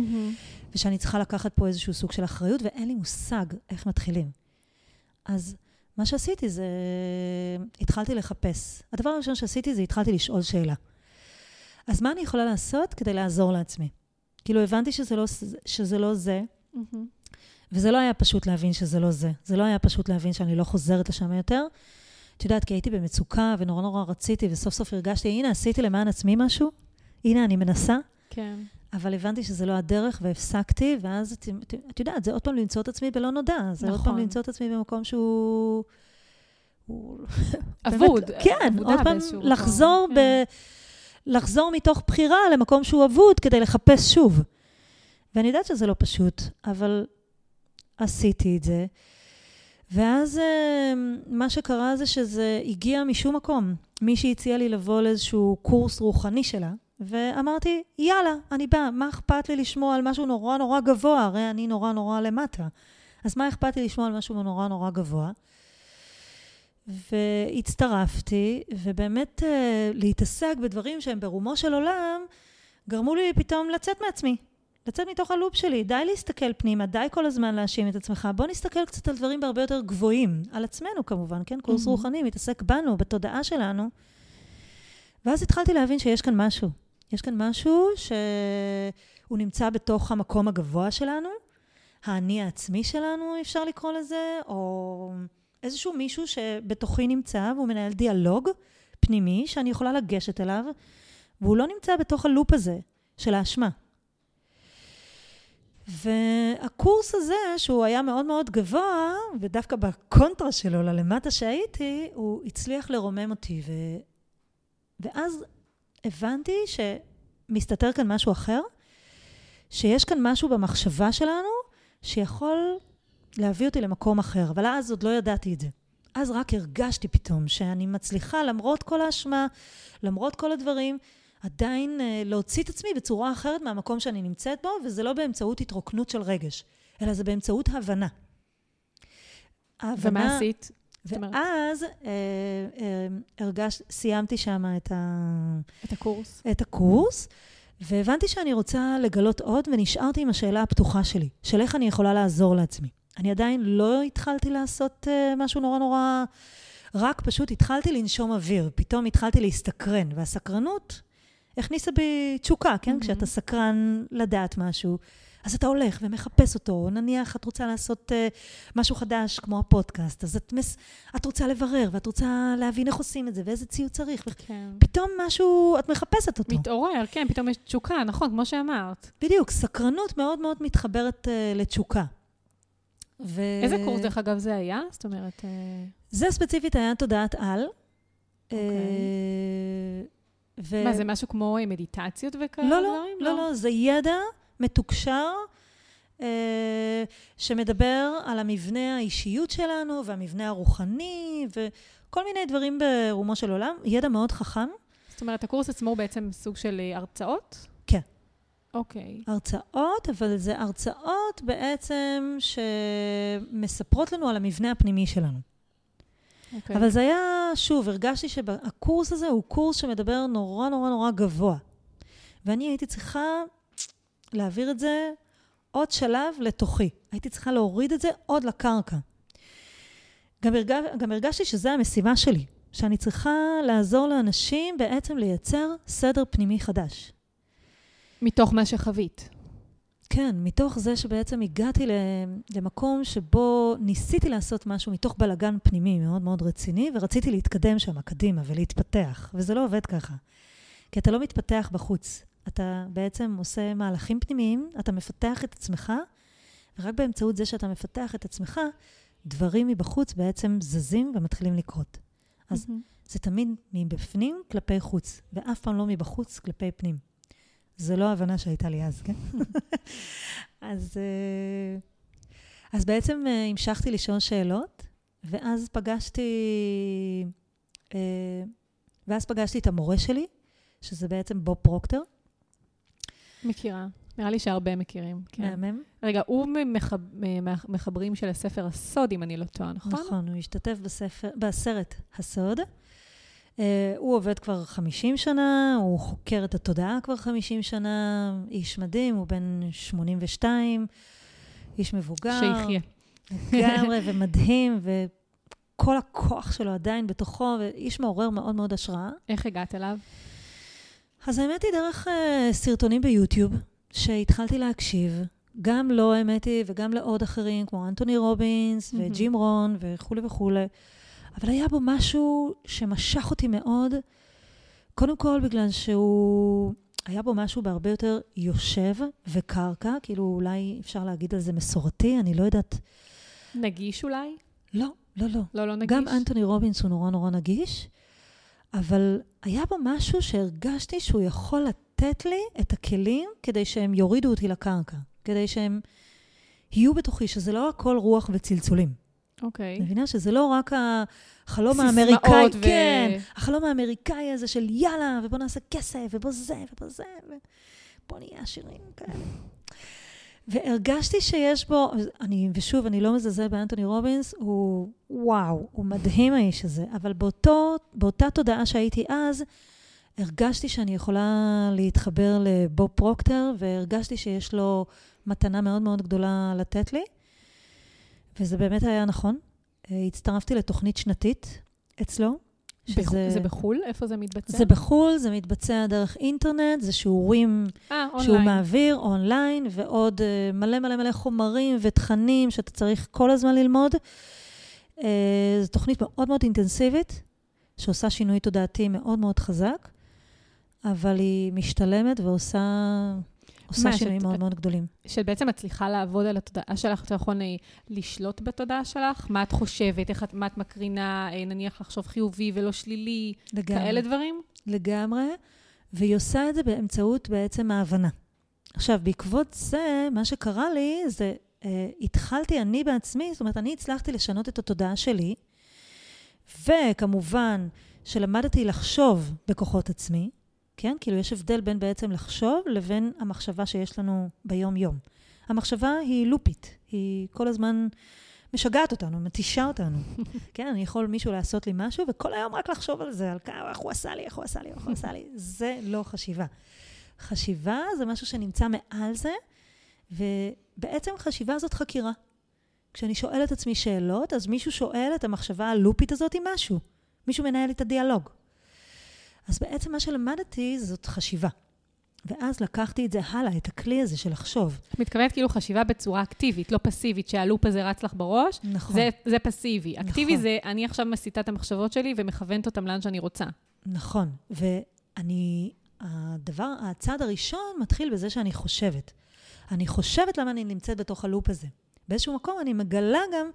ושאני צריכה לקחת פה איזשהו סוג של אחריות, ואין לי מושג איך מתחילים. אז מה שעשיתי זה, התחלתי לחפש. הדבר הראשון שעשיתי זה התחלתי לשאול שאלה. אז מה אני יכולה לעשות כדי לעזור לעצמי? כאילו, הבנתי שזה לא, שזה לא זה, mm-hmm. וזה לא היה פשוט להבין שזה לא זה. זה לא היה פשוט להבין שאני לא חוזרת לשם יותר. את יודעת, כי הייתי במצוקה ונורא נורא רציתי, וסוף סוף הרגשתי, הנה, עשיתי למען עצמי משהו, הנה, אני מנסה. כן. אבל הבנתי שזה לא הדרך, והפסקתי, ואז, את, את, את יודעת, זה עוד פעם למצוא את עצמי בלא נודע. זה נכון. עוד פעם נכון. למצוא את עצמי במקום שהוא... אבוד. [laughs] כן, עוד פעם לחזור, כן. ב, לחזור מתוך בחירה למקום שהוא אבוד, כדי לחפש שוב. ואני יודעת שזה לא פשוט, אבל עשיתי את זה. ואז אה, מה שקרה זה שזה הגיע משום מקום. מישהי הציעה לי לבוא לאיזשהו קורס רוחני שלה, ואמרתי, יאללה, אני באה, מה אכפת לי לשמוע על משהו נורא נורא גבוה? הרי אני נורא נורא למטה. אז מה אכפת לי לשמוע על משהו נורא נורא גבוה? והצטרפתי, ובאמת אה, להתעסק בדברים שהם ברומו של עולם, גרמו לי פתאום לצאת מעצמי. לצאת מתוך הלופ שלי. די להסתכל פנימה, די כל הזמן להאשים את עצמך. בוא נסתכל קצת על דברים בהרבה יותר גבוהים. על עצמנו כמובן, כן? קורס mm-hmm. רוחני מתעסק בנו, בתודעה שלנו. ואז התחלתי להבין שיש כאן משהו. יש כאן משהו שהוא נמצא בתוך המקום הגבוה שלנו, האני העצמי שלנו, אפשר לקרוא לזה, או איזשהו מישהו שבתוכי נמצא והוא מנהל דיאלוג פנימי שאני יכולה לגשת אליו, והוא לא נמצא בתוך הלופ הזה של האשמה. והקורס הזה, שהוא היה מאוד מאוד גבוה, ודווקא בקונטרה שלו ללמטה שהייתי, הוא הצליח לרומם אותי. ו... ואז הבנתי שמסתתר כאן משהו אחר, שיש כאן משהו במחשבה שלנו שיכול להביא אותי למקום אחר, אבל אז עוד לא ידעתי את זה. אז רק הרגשתי פתאום שאני מצליחה, למרות כל האשמה, למרות כל הדברים, עדיין uh, להוציא את עצמי בצורה אחרת מהמקום שאני נמצאת בו, וזה לא באמצעות התרוקנות של רגש, אלא זה באמצעות הבנה. ההבנה ומה עשית? ואז uh, uh, הרגש, סיימתי שם את, ה... את הקורס. את הקורס, והבנתי שאני רוצה לגלות עוד, ונשארתי עם השאלה הפתוחה שלי, של איך אני יכולה לעזור לעצמי. אני עדיין לא התחלתי לעשות uh, משהו נורא נורא... רק פשוט התחלתי לנשום אוויר, פתאום התחלתי להסתקרן, והסקרנות הכניסה בי תשוקה, כן? Mm-hmm. כשאתה סקרן לדעת משהו, אז אתה הולך ומחפש אותו. נניח את רוצה לעשות uh, משהו חדש, כמו הפודקאסט, אז את, מס... את רוצה לברר, ואת רוצה להבין איך עושים את זה, ואיזה ציוד צריך. כן. פתאום משהו, את מחפשת אותו. מתעורר, כן, פתאום יש תשוקה, נכון, כמו שאמרת. בדיוק, סקרנות מאוד מאוד מתחברת uh, לתשוקה. ו... איזה קורס, דרך אגב, זה היה? זאת אומרת... Uh... זה ספציפית היה תודעת על. Okay. ו... מה, זה משהו כמו מדיטציות וכאלה לא, לא, דברים? לא, לא, לא, זה ידע מתוקשר. אה, שמדבר על המבנה האישיות שלנו והמבנה הרוחני וכל מיני דברים ברומו של עולם. ידע מאוד חכם. זאת אומרת, הקורס עצמו הוא בעצם סוג של אה, הרצאות? אוקיי. Okay. הרצאות, אבל זה הרצאות בעצם שמספרות לנו על המבנה הפנימי שלנו. Okay. אבל זה היה, שוב, הרגשתי שהקורס הזה הוא קורס שמדבר נורא נורא נורא גבוה. ואני הייתי צריכה להעביר את זה עוד שלב לתוכי. הייתי צריכה להוריד את זה עוד לקרקע. גם, הרג... גם הרגשתי שזו המשימה שלי, שאני צריכה לעזור לאנשים בעצם לייצר סדר פנימי חדש. מתוך מה שחווית. כן, מתוך זה שבעצם הגעתי למקום שבו ניסיתי לעשות משהו מתוך בלגן פנימי מאוד מאוד רציני, ורציתי להתקדם שם קדימה ולהתפתח, וזה לא עובד ככה. כי אתה לא מתפתח בחוץ. אתה בעצם עושה מהלכים פנימיים, אתה מפתח את עצמך, ורק באמצעות זה שאתה מפתח את עצמך, דברים מבחוץ בעצם זזים ומתחילים לקרות. אז mm-hmm. זה תמיד מבפנים כלפי חוץ, ואף פעם לא מבחוץ כלפי פנים. זו לא ההבנה שהייתה לי אז, כן? [laughs] אז, אה, אז בעצם אה, המשכתי לשאול שאלות, ואז פגשתי, אה, ואז פגשתי את המורה שלי, שזה בעצם בוב פרוקטר. מכירה. נראה לי שהרבה מכירים. כן. מהמם. רגע, הוא ממחברים של הספר הסוד, אם אני לא טועה, נכון? נכון, הוא השתתף בספר, בסרט הסוד. Uh, הוא עובד כבר 50 שנה, הוא חוקר את התודעה כבר 50 שנה, איש מדהים, הוא בן 82, איש מבוגר. שיחיה. לגמרי, ומדהים, וכל הכוח שלו עדיין בתוכו, ואיש מעורר מאוד מאוד השראה. איך הגעת אליו? אז האמת היא דרך uh, סרטונים ביוטיוב, שהתחלתי להקשיב, גם לו, האמת היא, וגם לעוד אחרים, כמו אנטוני רובינס, mm-hmm. וג'ים רון, וכולי וכולי. אבל היה בו משהו שמשך אותי מאוד, קודם כל בגלל שהוא... היה בו משהו בהרבה יותר יושב וקרקע, כאילו אולי אפשר להגיד על זה מסורתי, אני לא יודעת. נגיש אולי? לא, לא, לא. לא, לא נגיש? גם אנטוני רובינס הוא נורא נורא נגיש, אבל היה בו משהו שהרגשתי שהוא יכול לתת לי את הכלים כדי שהם יורידו אותי לקרקע, כדי שהם יהיו בתוכי, שזה לא הכל רוח וצלצולים. אוקיי. Okay. מבינה שזה לא רק החלום האמריקאי, ו... כן, החלום האמריקאי הזה של יאללה, ובוא נעשה כסף, ובוא זה, ובוא זה, ובוא נהיה עשירים כאלה. והרגשתי שיש בו, אני, ושוב, אני לא מזלזל באנטוני רובינס, הוא וואו, הוא מדהים האיש הזה, אבל באותו, באותה תודעה שהייתי אז, הרגשתי שאני יכולה להתחבר לבוב פרוקטר, והרגשתי שיש לו מתנה מאוד מאוד גדולה לתת לי. וזה באמת היה נכון. אה, הצטרפתי לתוכנית שנתית אצלו. שזה... זה בחו"ל? איפה זה מתבצע? זה בחו"ל, זה מתבצע דרך אינטרנט, זה שיעורים 아, אה, שהוא מעביר אונליין, ועוד uh, מלא מלא מלא חומרים ותכנים שאתה צריך כל הזמן ללמוד. זו תוכנית מאוד מאוד אינטנסיבית, שעושה שינוי תודעתי מאוד מאוד חזק, אבל היא משתלמת ועושה עושה שינויים מאוד מאוד גדולים. שאת בעצם מצליחה לעבוד על התודעה שלך, אתה יכול לשלוט בתודעה שלך? מה את חושבת, איך את, מה את מקרינה, אה, נניח לחשוב חיובי ולא שלילי, לגמרי. כאלה דברים? לגמרי, והיא עושה את זה באמצעות בעצם ההבנה. עכשיו, בעקבות זה, מה שקרה לי זה, uh, התחלתי אני בעצמי, זאת אומרת, אני הצלחתי לשנות את התודעה שלי, וכמובן שלמדתי לחשוב בכוחות עצמי, כן? כאילו, יש הבדל בין בעצם לחשוב לבין המחשבה שיש לנו ביום-יום. המחשבה היא לופית, היא כל הזמן משגעת אותנו, מתישה אותנו. [laughs] כן, אני יכול מישהו לעשות לי משהו, וכל היום רק לחשוב על זה, על כמה, איך הוא עשה לי, איך הוא עשה לי, איך הוא עשה לי. זה לא חשיבה. חשיבה זה משהו שנמצא מעל זה, ובעצם חשיבה זאת חקירה. כשאני שואלת את עצמי שאלות, אז מישהו שואל את המחשבה הלופית הזאת עם משהו. מישהו מנהל את הדיאלוג. אז בעצם מה שלמדתי זאת חשיבה. ואז לקחתי את זה הלאה, את הכלי הזה של לחשוב. את מתכוונת כאילו חשיבה בצורה אקטיבית, לא פסיבית, שהלופ הזה רץ לך בראש. נכון. זה, זה פסיבי. נכון. אקטיבי זה, אני עכשיו מסיטה את המחשבות שלי ומכוונת אותן לאן שאני רוצה. נכון. ואני, הדבר, הצעד הראשון מתחיל בזה שאני חושבת. אני חושבת למה אני נמצאת בתוך הלופ הזה. באיזשהו מקום אני מגלה גם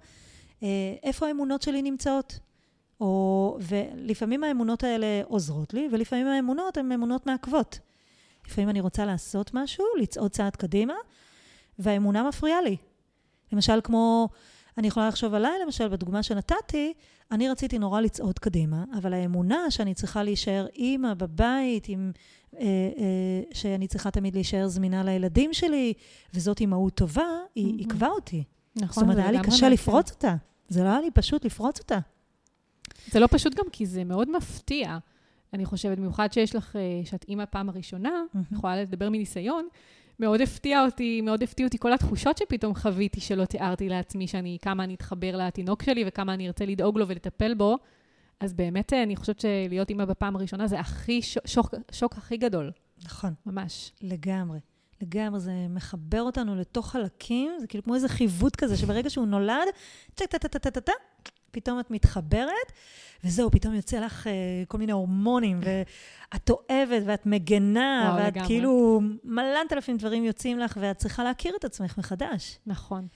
אה, איפה האמונות שלי נמצאות. או, ולפעמים האמונות האלה עוזרות לי, ולפעמים האמונות הן אמונות מעכבות. לפעמים אני רוצה לעשות משהו, לצעוד צעד קדימה, והאמונה מפריעה לי. למשל, כמו, אני יכולה לחשוב עליי, למשל, בדוגמה שנתתי, אני רציתי נורא לצעוד קדימה, אבל האמונה שאני צריכה להישאר אימא בבית, עם, אה, אה, שאני צריכה תמיד להישאר זמינה לילדים שלי, וזאת אימהות טובה, היא עיכבה אותי. נכון, זאת אומרת, היה לי קשה לפרוץ אותה. זה לא היה לי פשוט לפרוץ אותה. זה לא פשוט גם כי זה מאוד מפתיע. אני חושבת, במיוחד שיש לך, אה, שאת אימא פעם הראשונה, mm-hmm. יכולה לדבר מניסיון, מאוד הפתיע אותי, מאוד הפתיע אותי כל התחושות שפתאום חוויתי, שלא תיארתי לעצמי שאני, כמה אני אתחבר לתינוק שלי וכמה אני ארצה לדאוג לו ולטפל בו. אז באמת, אה, אני חושבת שלהיות אימא בפעם הראשונה זה הכי, שוק, שוק הכי גדול. נכון. ממש. לגמרי. לגמרי, זה מחבר אותנו לתוך חלקים, זה כאילו כמו איזה חיווט כזה, שברגע שהוא נולד, טה טה טה טה טה טה, פתאום את מתחברת, וזהו, פתאום יוצא לך uh, כל מיני הורמונים, ואת אוהבת, ואת מגנה, וואו, ואת לגמרי. כאילו, מלנת אלפים דברים יוצאים לך, ואת צריכה להכיר את עצמך מחדש. נכון,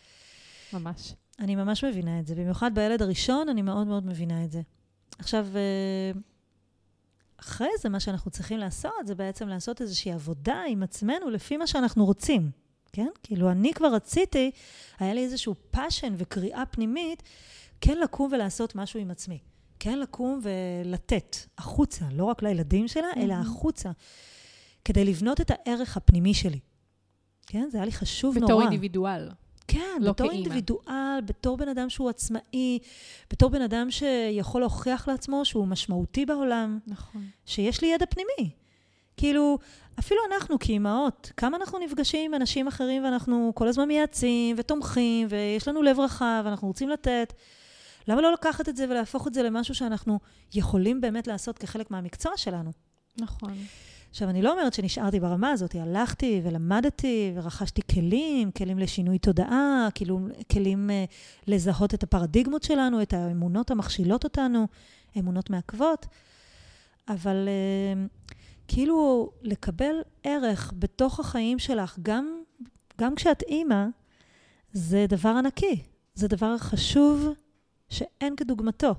ממש. אני ממש מבינה את זה, במיוחד בילד הראשון, אני מאוד מאוד מבינה את זה. עכשיו, אה, אחרי זה, מה שאנחנו צריכים לעשות, זה בעצם לעשות איזושהי עבודה עם עצמנו לפי מה שאנחנו רוצים, כן? כאילו, אני כבר רציתי, היה לי איזשהו passion וקריאה פנימית, כן לקום ולעשות משהו עם עצמי. כן לקום ולתת החוצה, לא רק לילדים שלי, mm-hmm. אלא החוצה, כדי לבנות את הערך הפנימי שלי. כן? זה היה לי חשוב בתור נורא. בתור אינדיבידואל. כן, לא בתור כאימא. אינדיבידואל, בתור בן אדם שהוא עצמאי, בתור בן אדם שיכול להוכיח לעצמו שהוא משמעותי בעולם. נכון. שיש לי ידע פנימי. כאילו, אפילו אנחנו כאימהות, כמה אנחנו נפגשים עם אנשים אחרים ואנחנו כל הזמן מייעצים ותומכים, ויש לנו לב רחב ואנחנו רוצים לתת. למה לא לקחת את זה ולהפוך את זה למשהו שאנחנו יכולים באמת לעשות כחלק מהמקצוע שלנו? נכון. עכשיו, אני לא אומרת שנשארתי ברמה הזאת, הלכתי ולמדתי ורכשתי כלים, כלים לשינוי תודעה, כאילו, כלים uh, לזהות את הפרדיגמות שלנו, את האמונות המכשילות אותנו, אמונות מעכבות, אבל uh, כאילו לקבל ערך בתוך החיים שלך, גם, גם כשאת אימא, זה דבר ענקי. זה דבר חשוב שאין כדוגמתו.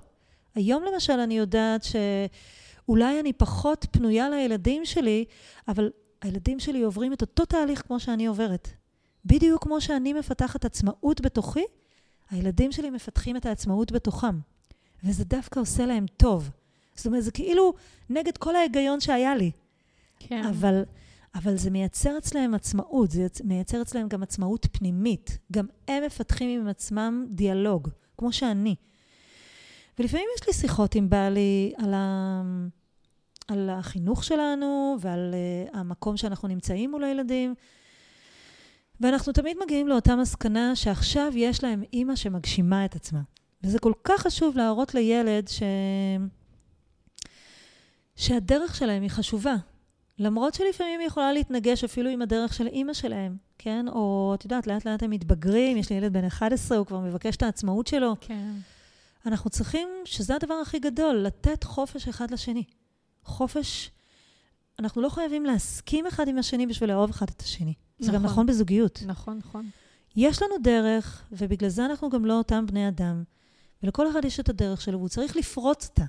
היום למשל אני יודעת שאולי אני פחות פנויה לילדים שלי, אבל הילדים שלי עוברים את אותו תהליך כמו שאני עוברת. בדיוק כמו שאני מפתחת עצמאות בתוכי, הילדים שלי מפתחים את העצמאות בתוכם. וזה דווקא עושה להם טוב. זאת אומרת, זה כאילו נגד כל ההיגיון שהיה לי. כן. אבל, אבל זה מייצר אצלהם עצמאות, זה מייצר אצלהם גם עצמאות פנימית. גם הם מפתחים עם עצמם דיאלוג. כמו שאני. ולפעמים יש לי שיחות עם בעלי על, ה... על החינוך שלנו ועל uh, המקום שאנחנו נמצאים מול הילדים, ואנחנו תמיד מגיעים לאותה מסקנה שעכשיו יש להם אימא שמגשימה את עצמה. וזה כל כך חשוב להראות לילד ש... שהדרך שלהם היא חשובה. למרות שלפעמים היא יכולה להתנגש אפילו עם הדרך של אימא שלהם, כן? או, את יודעת, לאט לאט הם מתבגרים, יש לי ילד בן 11, הוא כבר מבקש את העצמאות שלו. כן. אנחנו צריכים, שזה הדבר הכי גדול, לתת חופש אחד לשני. חופש, אנחנו לא חייבים להסכים אחד עם השני בשביל לאהוב אחד את השני. נכון. זה גם נכון, נכון בזוגיות. נכון, נכון. יש לנו דרך, ובגלל זה אנחנו גם לא אותם בני אדם. ולכל אחד יש את הדרך שלו, והוא צריך לפרוץ אותה.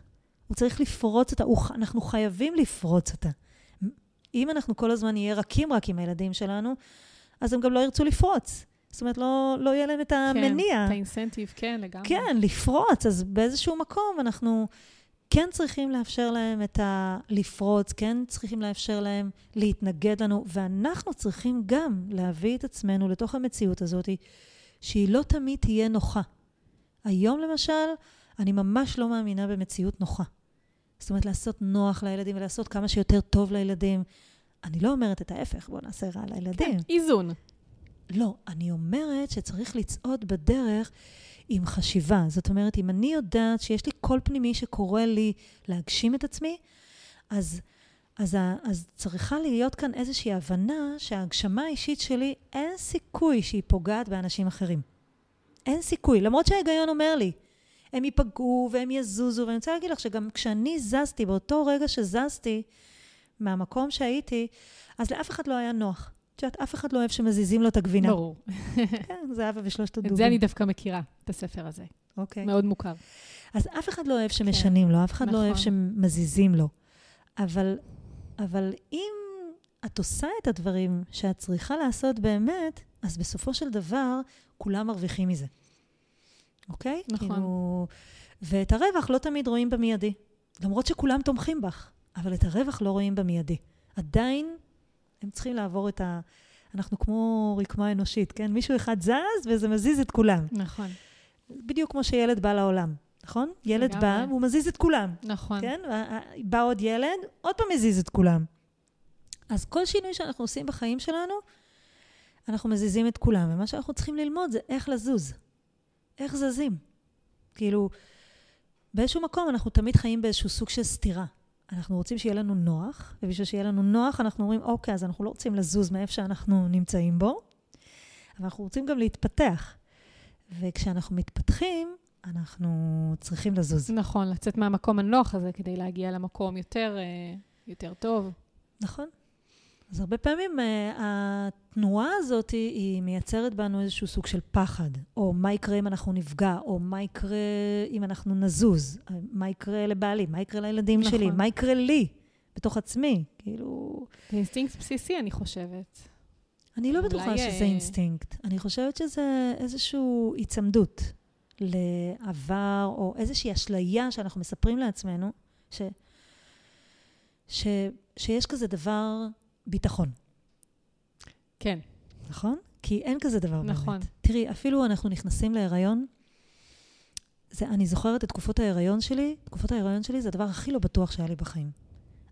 הוא צריך לפרוץ אותה, אנחנו חייבים לפרוץ אותה. אם אנחנו כל הזמן נהיה רכים רק עם הילדים שלנו, אז הם גם לא ירצו לפרוץ. זאת אומרת, לא, לא יהיה להם את המניע. כן, את האינסנטיב, כן, לגמרי. כן, לפרוץ. אז באיזשהו מקום אנחנו כן צריכים לאפשר להם את ה... לפרוץ, כן צריכים לאפשר להם להתנגד לנו, ואנחנו צריכים גם להביא את עצמנו לתוך המציאות הזאת, שהיא לא תמיד תהיה נוחה. היום, למשל, אני ממש לא מאמינה במציאות נוחה. זאת אומרת, לעשות נוח לילדים ולעשות כמה שיותר טוב לילדים. אני לא אומרת את ההפך, בואו נעשה רע לילדים. כן, איזון. לא, אני אומרת שצריך לצעוד בדרך עם חשיבה. זאת אומרת, אם אני יודעת שיש לי קול פנימי שקורא לי להגשים את עצמי, אז, אז, אז צריכה להיות כאן איזושהי הבנה שההגשמה האישית שלי, אין סיכוי שהיא פוגעת באנשים אחרים. אין סיכוי, למרות שההיגיון אומר לי, הם ייפגעו והם יזוזו, ואני רוצה להגיד לך שגם כשאני זזתי, באותו רגע שזזתי מהמקום שהייתי, אז לאף אחד לא היה נוח. את יודעת, אף אחד לא אוהב שמזיזים לו את הגבינה. ברור. [laughs] כן, זה אבא ושלושת הדובים. את זה אני דווקא מכירה, את הספר הזה. אוקיי. מאוד מוכר. אז אף אחד לא אוהב כן. שמשנים כן. לו, אף אחד נכון. לא אוהב נכון. שמזיזים לו. אבל, אבל אם את עושה את הדברים שאת צריכה לעשות באמת, אז בסופו של דבר, כולם מרוויחים מזה. אוקיי? נכון. כאילו, ואת הרווח לא תמיד רואים במיידי. למרות שכולם תומכים בך, אבל את הרווח לא רואים במיידי. עדיין הם צריכים לעבור את ה... אנחנו כמו רקמה אנושית, כן? מישהו אחד זז וזה מזיז את כולם. נכון. בדיוק כמו שילד בא לעולם. נכון? ילד בא, והוא מזיז את כולם. נכון. כן? בא עוד ילד, עוד פעם מזיז את כולם. אז כל שינוי שאנחנו עושים בחיים שלנו, אנחנו מזיזים את כולם. ומה שאנחנו צריכים ללמוד זה איך לזוז. איך זזים. כאילו, באיזשהו מקום אנחנו תמיד חיים באיזשהו סוג של סתירה. אנחנו רוצים שיהיה לנו נוח, ובשביל שיהיה לנו נוח אנחנו אומרים, אוקיי, אז אנחנו לא רוצים לזוז מאיפה שאנחנו נמצאים בו, אבל אנחנו רוצים גם להתפתח. וכשאנחנו מתפתחים, אנחנו צריכים לזוז. נכון, לצאת מהמקום הנוח הזה כדי להגיע למקום יותר, אה, יותר טוב. נכון. אז הרבה פעמים uh, התנועה הזאת היא מייצרת בנו איזשהו סוג של פחד, או מה יקרה אם אנחנו נפגע, או מה יקרה אם אנחנו נזוז, מה יקרה לבעלי, מה יקרה לילדים נכון. שלי, מה יקרה לי, בתוך עצמי, כאילו... זה אינסטינקט בסיסי, אני חושבת. אני לא בטוחה שזה אה, אינסטינקט. אני חושבת שזה איזושהי היצמדות לעבר, או איזושהי אשליה שאנחנו מספרים לעצמנו, ש... ש... שיש כזה דבר ביטחון. כן. נכון? כי אין כזה דבר נכון. באמת. תראי, אפילו אנחנו נכנסים להיריון, זה, אני זוכרת את תקופות ההיריון שלי, תקופות ההיריון שלי זה הדבר הכי לא בטוח שהיה לי בחיים.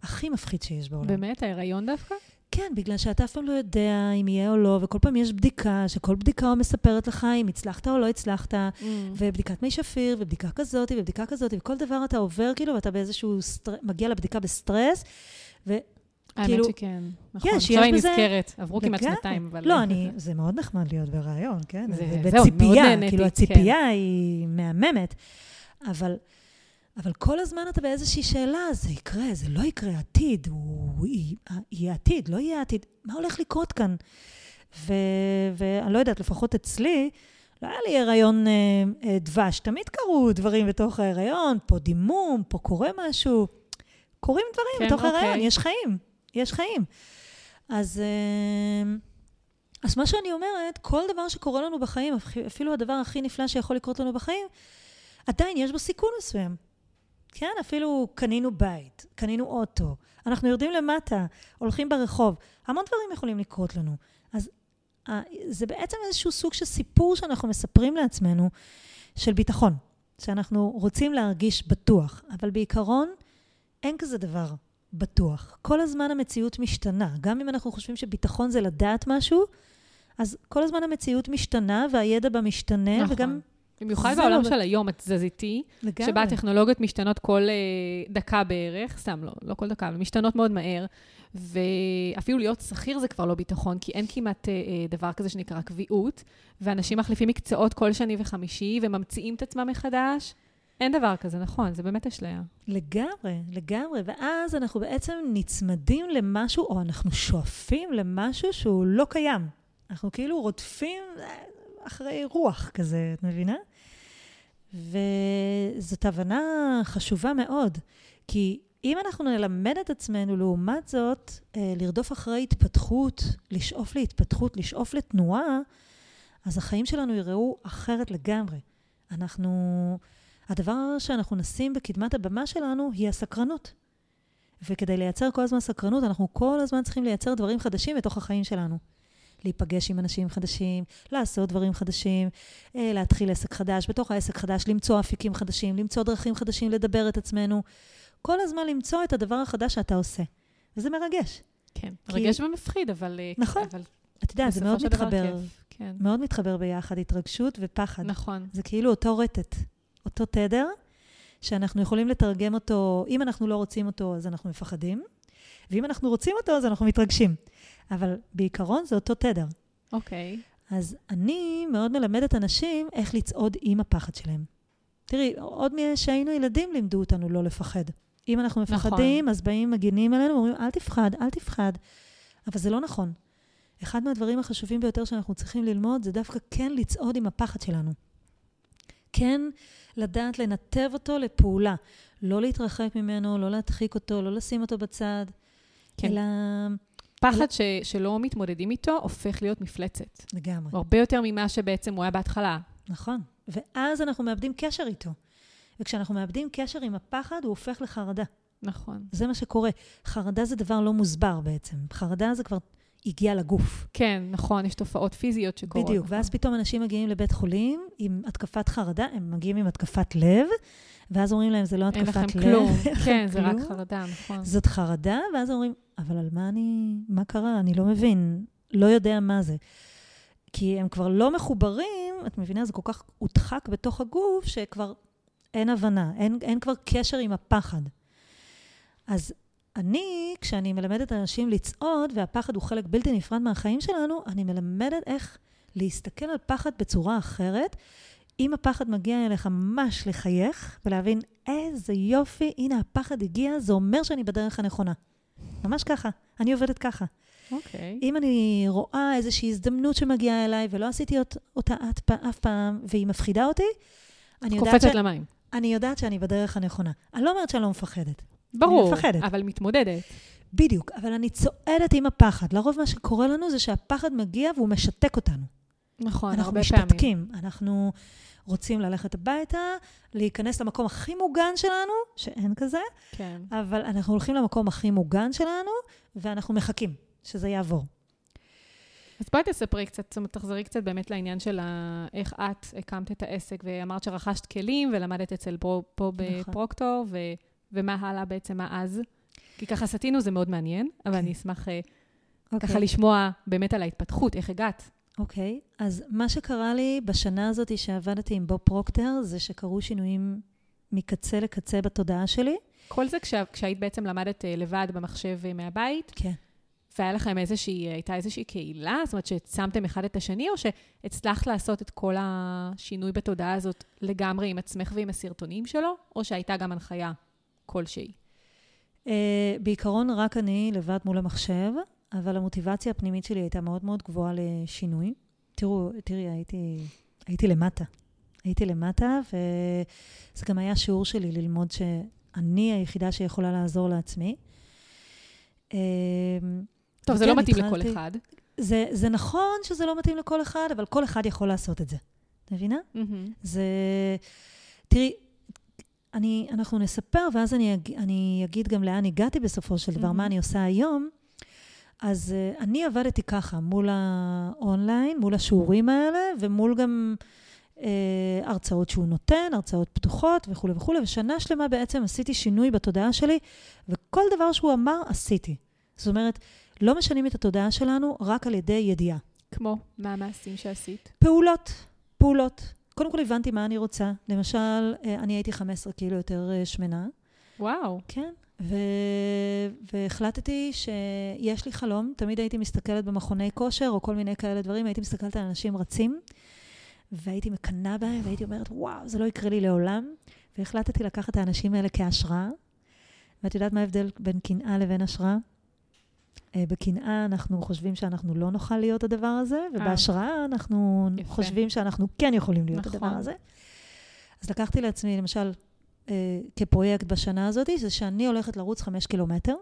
הכי מפחיד שיש בעולם. באמת? ההיריון דווקא? כן, בגלל שאתה אף פעם לא יודע אם יהיה או לא, וכל פעם יש בדיקה, שכל בדיקה מספרת לך אם הצלחת או לא הצלחת, mm. ובדיקת מי שפיר, ובדיקה כזאת, ובדיקה כזאת, וכל דבר אתה עובר כאילו, ואתה באיזשהו, סטר... מגיע לבדיקה בסטרס, ו... האמת כאילו, שכן, נכון. יש, יש בזה... עכשיו היא נזכרת, עברו כמעט שנתיים, אבל... לא, אני, זה מאוד נחמד להיות בריאיון, כן? זה, זה זהו, מאוד נהניתי, כאילו, הציפייה כן. היא מהממת, אבל, אבל כל הזמן אתה באיזושהי שאלה, זה יקרה, זה לא יקרה, עתיד, הוא יהיה עתיד, לא יהיה עתיד, מה הולך לקרות כאן? ו, ואני לא יודעת, לפחות אצלי, לא היה לי הריון אה, אה, דבש, תמיד קרו דברים בתוך ההריון, פה דימום, פה קורה משהו. קורים דברים כן, בתוך אוקיי. הריון, יש חיים. יש חיים. אז, אה, אז מה שאני אומרת, כל דבר שקורה לנו בחיים, אפילו הדבר הכי נפלא שיכול לקרות לנו בחיים, עדיין יש בו סיכון מסוים. כן, אפילו קנינו בית, קנינו אוטו, אנחנו יורדים למטה, הולכים ברחוב, המון דברים יכולים לקרות לנו. אז זה בעצם איזשהו סוג של סיפור שאנחנו מספרים לעצמנו, של ביטחון, שאנחנו רוצים להרגיש בטוח, אבל בעיקרון אין כזה דבר. בטוח. כל הזמן המציאות משתנה. גם אם אנחנו חושבים שביטחון זה לדעת משהו, אז כל הזמן המציאות משתנה והידע בה משתנה, נכון. וגם... במיוחד בעולם לא... של היום התזזיתי, שבה הטכנולוגיות משתנות כל uh, דקה בערך, סתם, לא, לא כל דקה, אבל משתנות מאוד מהר, ואפילו להיות שכיר זה כבר לא ביטחון, כי אין כמעט uh, דבר כזה שנקרא קביעות, ואנשים מחליפים מקצועות כל שני וחמישי, וממציאים את עצמם מחדש. אין דבר כזה, נכון, זה באמת אשליה. לגמרי, לגמרי. ואז אנחנו בעצם נצמדים למשהו, או אנחנו שואפים למשהו שהוא לא קיים. אנחנו כאילו רודפים אה, אחרי רוח כזה, את מבינה? וזאת הבנה חשובה מאוד, כי אם אנחנו נלמד את עצמנו, לעומת זאת, אה, לרדוף אחרי התפתחות, לשאוף להתפתחות, לשאוף לתנועה, אז החיים שלנו יראו אחרת לגמרי. אנחנו... הדבר שאנחנו נשים בקדמת הבמה שלנו היא הסקרנות. וכדי לייצר כל הזמן סקרנות, אנחנו כל הזמן צריכים לייצר דברים חדשים בתוך החיים שלנו. להיפגש עם אנשים חדשים, לעשות דברים חדשים, אה, להתחיל עסק חדש, בתוך העסק חדש למצוא אפיקים חדשים, למצוא דרכים חדשים לדבר את עצמנו. כל הזמן למצוא את הדבר החדש שאתה עושה. וזה מרגש. כן, כי... מרגש ומפחיד, אבל... אה, נכון. אבל... את יודעת, זה מאוד מתחבר. כן. מאוד מתחבר ביחד, התרגשות ופחד. נכון. זה כאילו אותו רטט. אותו תדר, שאנחנו יכולים לתרגם אותו, אם אנחנו לא רוצים אותו, אז אנחנו מפחדים, ואם אנחנו רוצים אותו, אז אנחנו מתרגשים. אבל בעיקרון זה אותו תדר. אוקיי. Okay. אז אני מאוד מלמדת אנשים איך לצעוד עם הפחד שלהם. תראי, עוד משהיינו ילדים לימדו אותנו לא לפחד. אם אנחנו נכון. מפחדים, נכון. אז באים מגינים עלינו ואומרים, אל תפחד, אל תפחד. אבל זה לא נכון. אחד מהדברים החשובים ביותר שאנחנו צריכים ללמוד זה דווקא כן לצעוד עם הפחד שלנו. כן לדעת לנתב אותו לפעולה. לא להתרחק ממנו, לא להדחיק אותו, לא לשים אותו בצד, כן. אלא... פחד. ש, שלא מתמודדים איתו הופך להיות מפלצת. לגמרי. הרבה יותר ממה שבעצם הוא היה בהתחלה. נכון. ואז אנחנו מאבדים קשר איתו. וכשאנחנו מאבדים קשר עם הפחד, הוא הופך לחרדה. נכון. זה מה שקורה. חרדה זה דבר לא מוסבר בעצם. חרדה זה כבר הגיע לגוף. כן, נכון, יש תופעות פיזיות שקורות. בדיוק, נכון. ואז פתאום אנשים מגיעים לבית חולים עם התקפת חרדה, הם מגיעים עם התקפת לב, ואז אומרים להם, זה לא אין התקפת לכם לב. כלום. אין לכם כן, זה רק כלום. חרדה, נכון. זאת חרדה, ואז אומרים, אבל על מה אני, מה קרה? אני לא מבין, לא יודע מה זה. כי הם כבר לא מחוברים, את מבינה? זה כל כך הודחק בתוך הגוף, שכבר אין הבנה, אין, אין כבר קשר עם הפחד. אז אני, כשאני מלמדת אנשים לצעוד, והפחד הוא חלק בלתי נפרד מהחיים שלנו, אני מלמדת איך להסתכל על פחד בצורה אחרת. אם הפחד מגיע אליך, ממש לחייך, ולהבין איזה יופי, הנה הפחד הגיע, זה אומר שאני בדרך הנכונה. ממש ככה, אני עובדת ככה. אוקיי. אם אני רואה איזושהי הזדמנות שמגיעה אליי, ולא עשיתי אות- אותה אף פעם, והיא מפחידה אותי, אני יודעת, קופצת ש... למים. אני יודעת שאני בדרך הנכונה. אני לא אומרת שאני לא מפחדת. ברור, מפחדת. אבל מתמודדת. בדיוק, אבל אני צועדת עם הפחד. לרוב מה שקורה לנו זה שהפחד מגיע והוא משתק אותנו. נכון, אנחנו הרבה פעמים. משתתקים. אנחנו רוצים ללכת הביתה, להיכנס למקום הכי מוגן שלנו, שאין כזה, כן. אבל אנחנו הולכים למקום הכי מוגן שלנו, ואנחנו מחכים שזה יעבור. אז בואי תספרי קצת, זאת אומרת, תחזרי קצת באמת לעניין של ה... איך את הקמת את העסק, ואמרת שרכשת כלים ולמדת אצל פה, פה נכון. בפרוקטור, ו... ומה הלאה בעצם, מה אז? כי ככה סטינו, זה מאוד מעניין, אבל כן. אני אשמח אה, אוקיי. ככה לשמוע באמת על ההתפתחות, איך הגעת. אוקיי, אז מה שקרה לי בשנה הזאת שעבדתי עם בוב פרוקטר, זה שקרו שינויים מקצה לקצה בתודעה שלי. כל זה כשה, כשהיית בעצם למדת אה, לבד במחשב אה, מהבית, כן. והיה לכם איזושהי, הייתה איזושהי קהילה? זאת אומרת, שהעצמתם אחד את השני, או שהצלחת לעשות את כל השינוי בתודעה הזאת לגמרי עם עצמך ועם הסרטונים שלו, או שהייתה גם הנחיה כלשהי? Uh, בעיקרון רק אני לבד מול המחשב, אבל המוטיבציה הפנימית שלי הייתה מאוד מאוד גבוהה לשינוי. תראו, תראי, הייתי, הייתי למטה. הייתי למטה, וזה גם היה שיעור שלי ללמוד שאני היחידה שיכולה לעזור לעצמי. Uh, טוב, זה לא מתאים התחלתי- לכל אחד. זה, זה נכון שזה לא מתאים לכל אחד, אבל כל אחד יכול לעשות את זה. מבינה? מהמם. זה... תראי, אני, אנחנו נספר, ואז אני, אג, אני אגיד גם לאן הגעתי בסופו של דבר, מהמם. מה אני עושה היום. אז uh, אני עבדתי ככה, מול האונליין, מול השיעורים האלה, ומול גם uh, הרצאות שהוא נותן, הרצאות פתוחות וכולי וכולי, ושנה שלמה בעצם עשיתי שינוי בתודעה שלי, וכל דבר שהוא אמר, עשיתי. זאת אומרת, לא משנים את התודעה שלנו רק על ידי ידיעה. כמו, מה המעשים שעשית? פעולות, פעולות. קודם כל הבנתי מה אני רוצה. למשל, אה, אני הייתי 15 קילו יותר אה, שמנה, וואו. כן, ו... והחלטתי שיש לי חלום. תמיד הייתי מסתכלת במכוני כושר או כל מיני כאלה דברים, הייתי מסתכלת על אנשים רצים, והייתי מקנאה בהם, והייתי אומרת, וואו, זה לא יקרה לי לעולם. והחלטתי לקחת את האנשים האלה כהשראה. ואת יודעת מה ההבדל בין קנאה לבין השראה? אה, בקנאה אנחנו חושבים שאנחנו לא נוכל להיות הדבר הזה, ובהשראה אנחנו יפה. חושבים שאנחנו כן יכולים להיות נכון. הדבר הזה. אז לקחתי לעצמי, למשל, אה, כפרויקט בשנה הזאת, זה שאני הולכת לרוץ חמש קילומטר,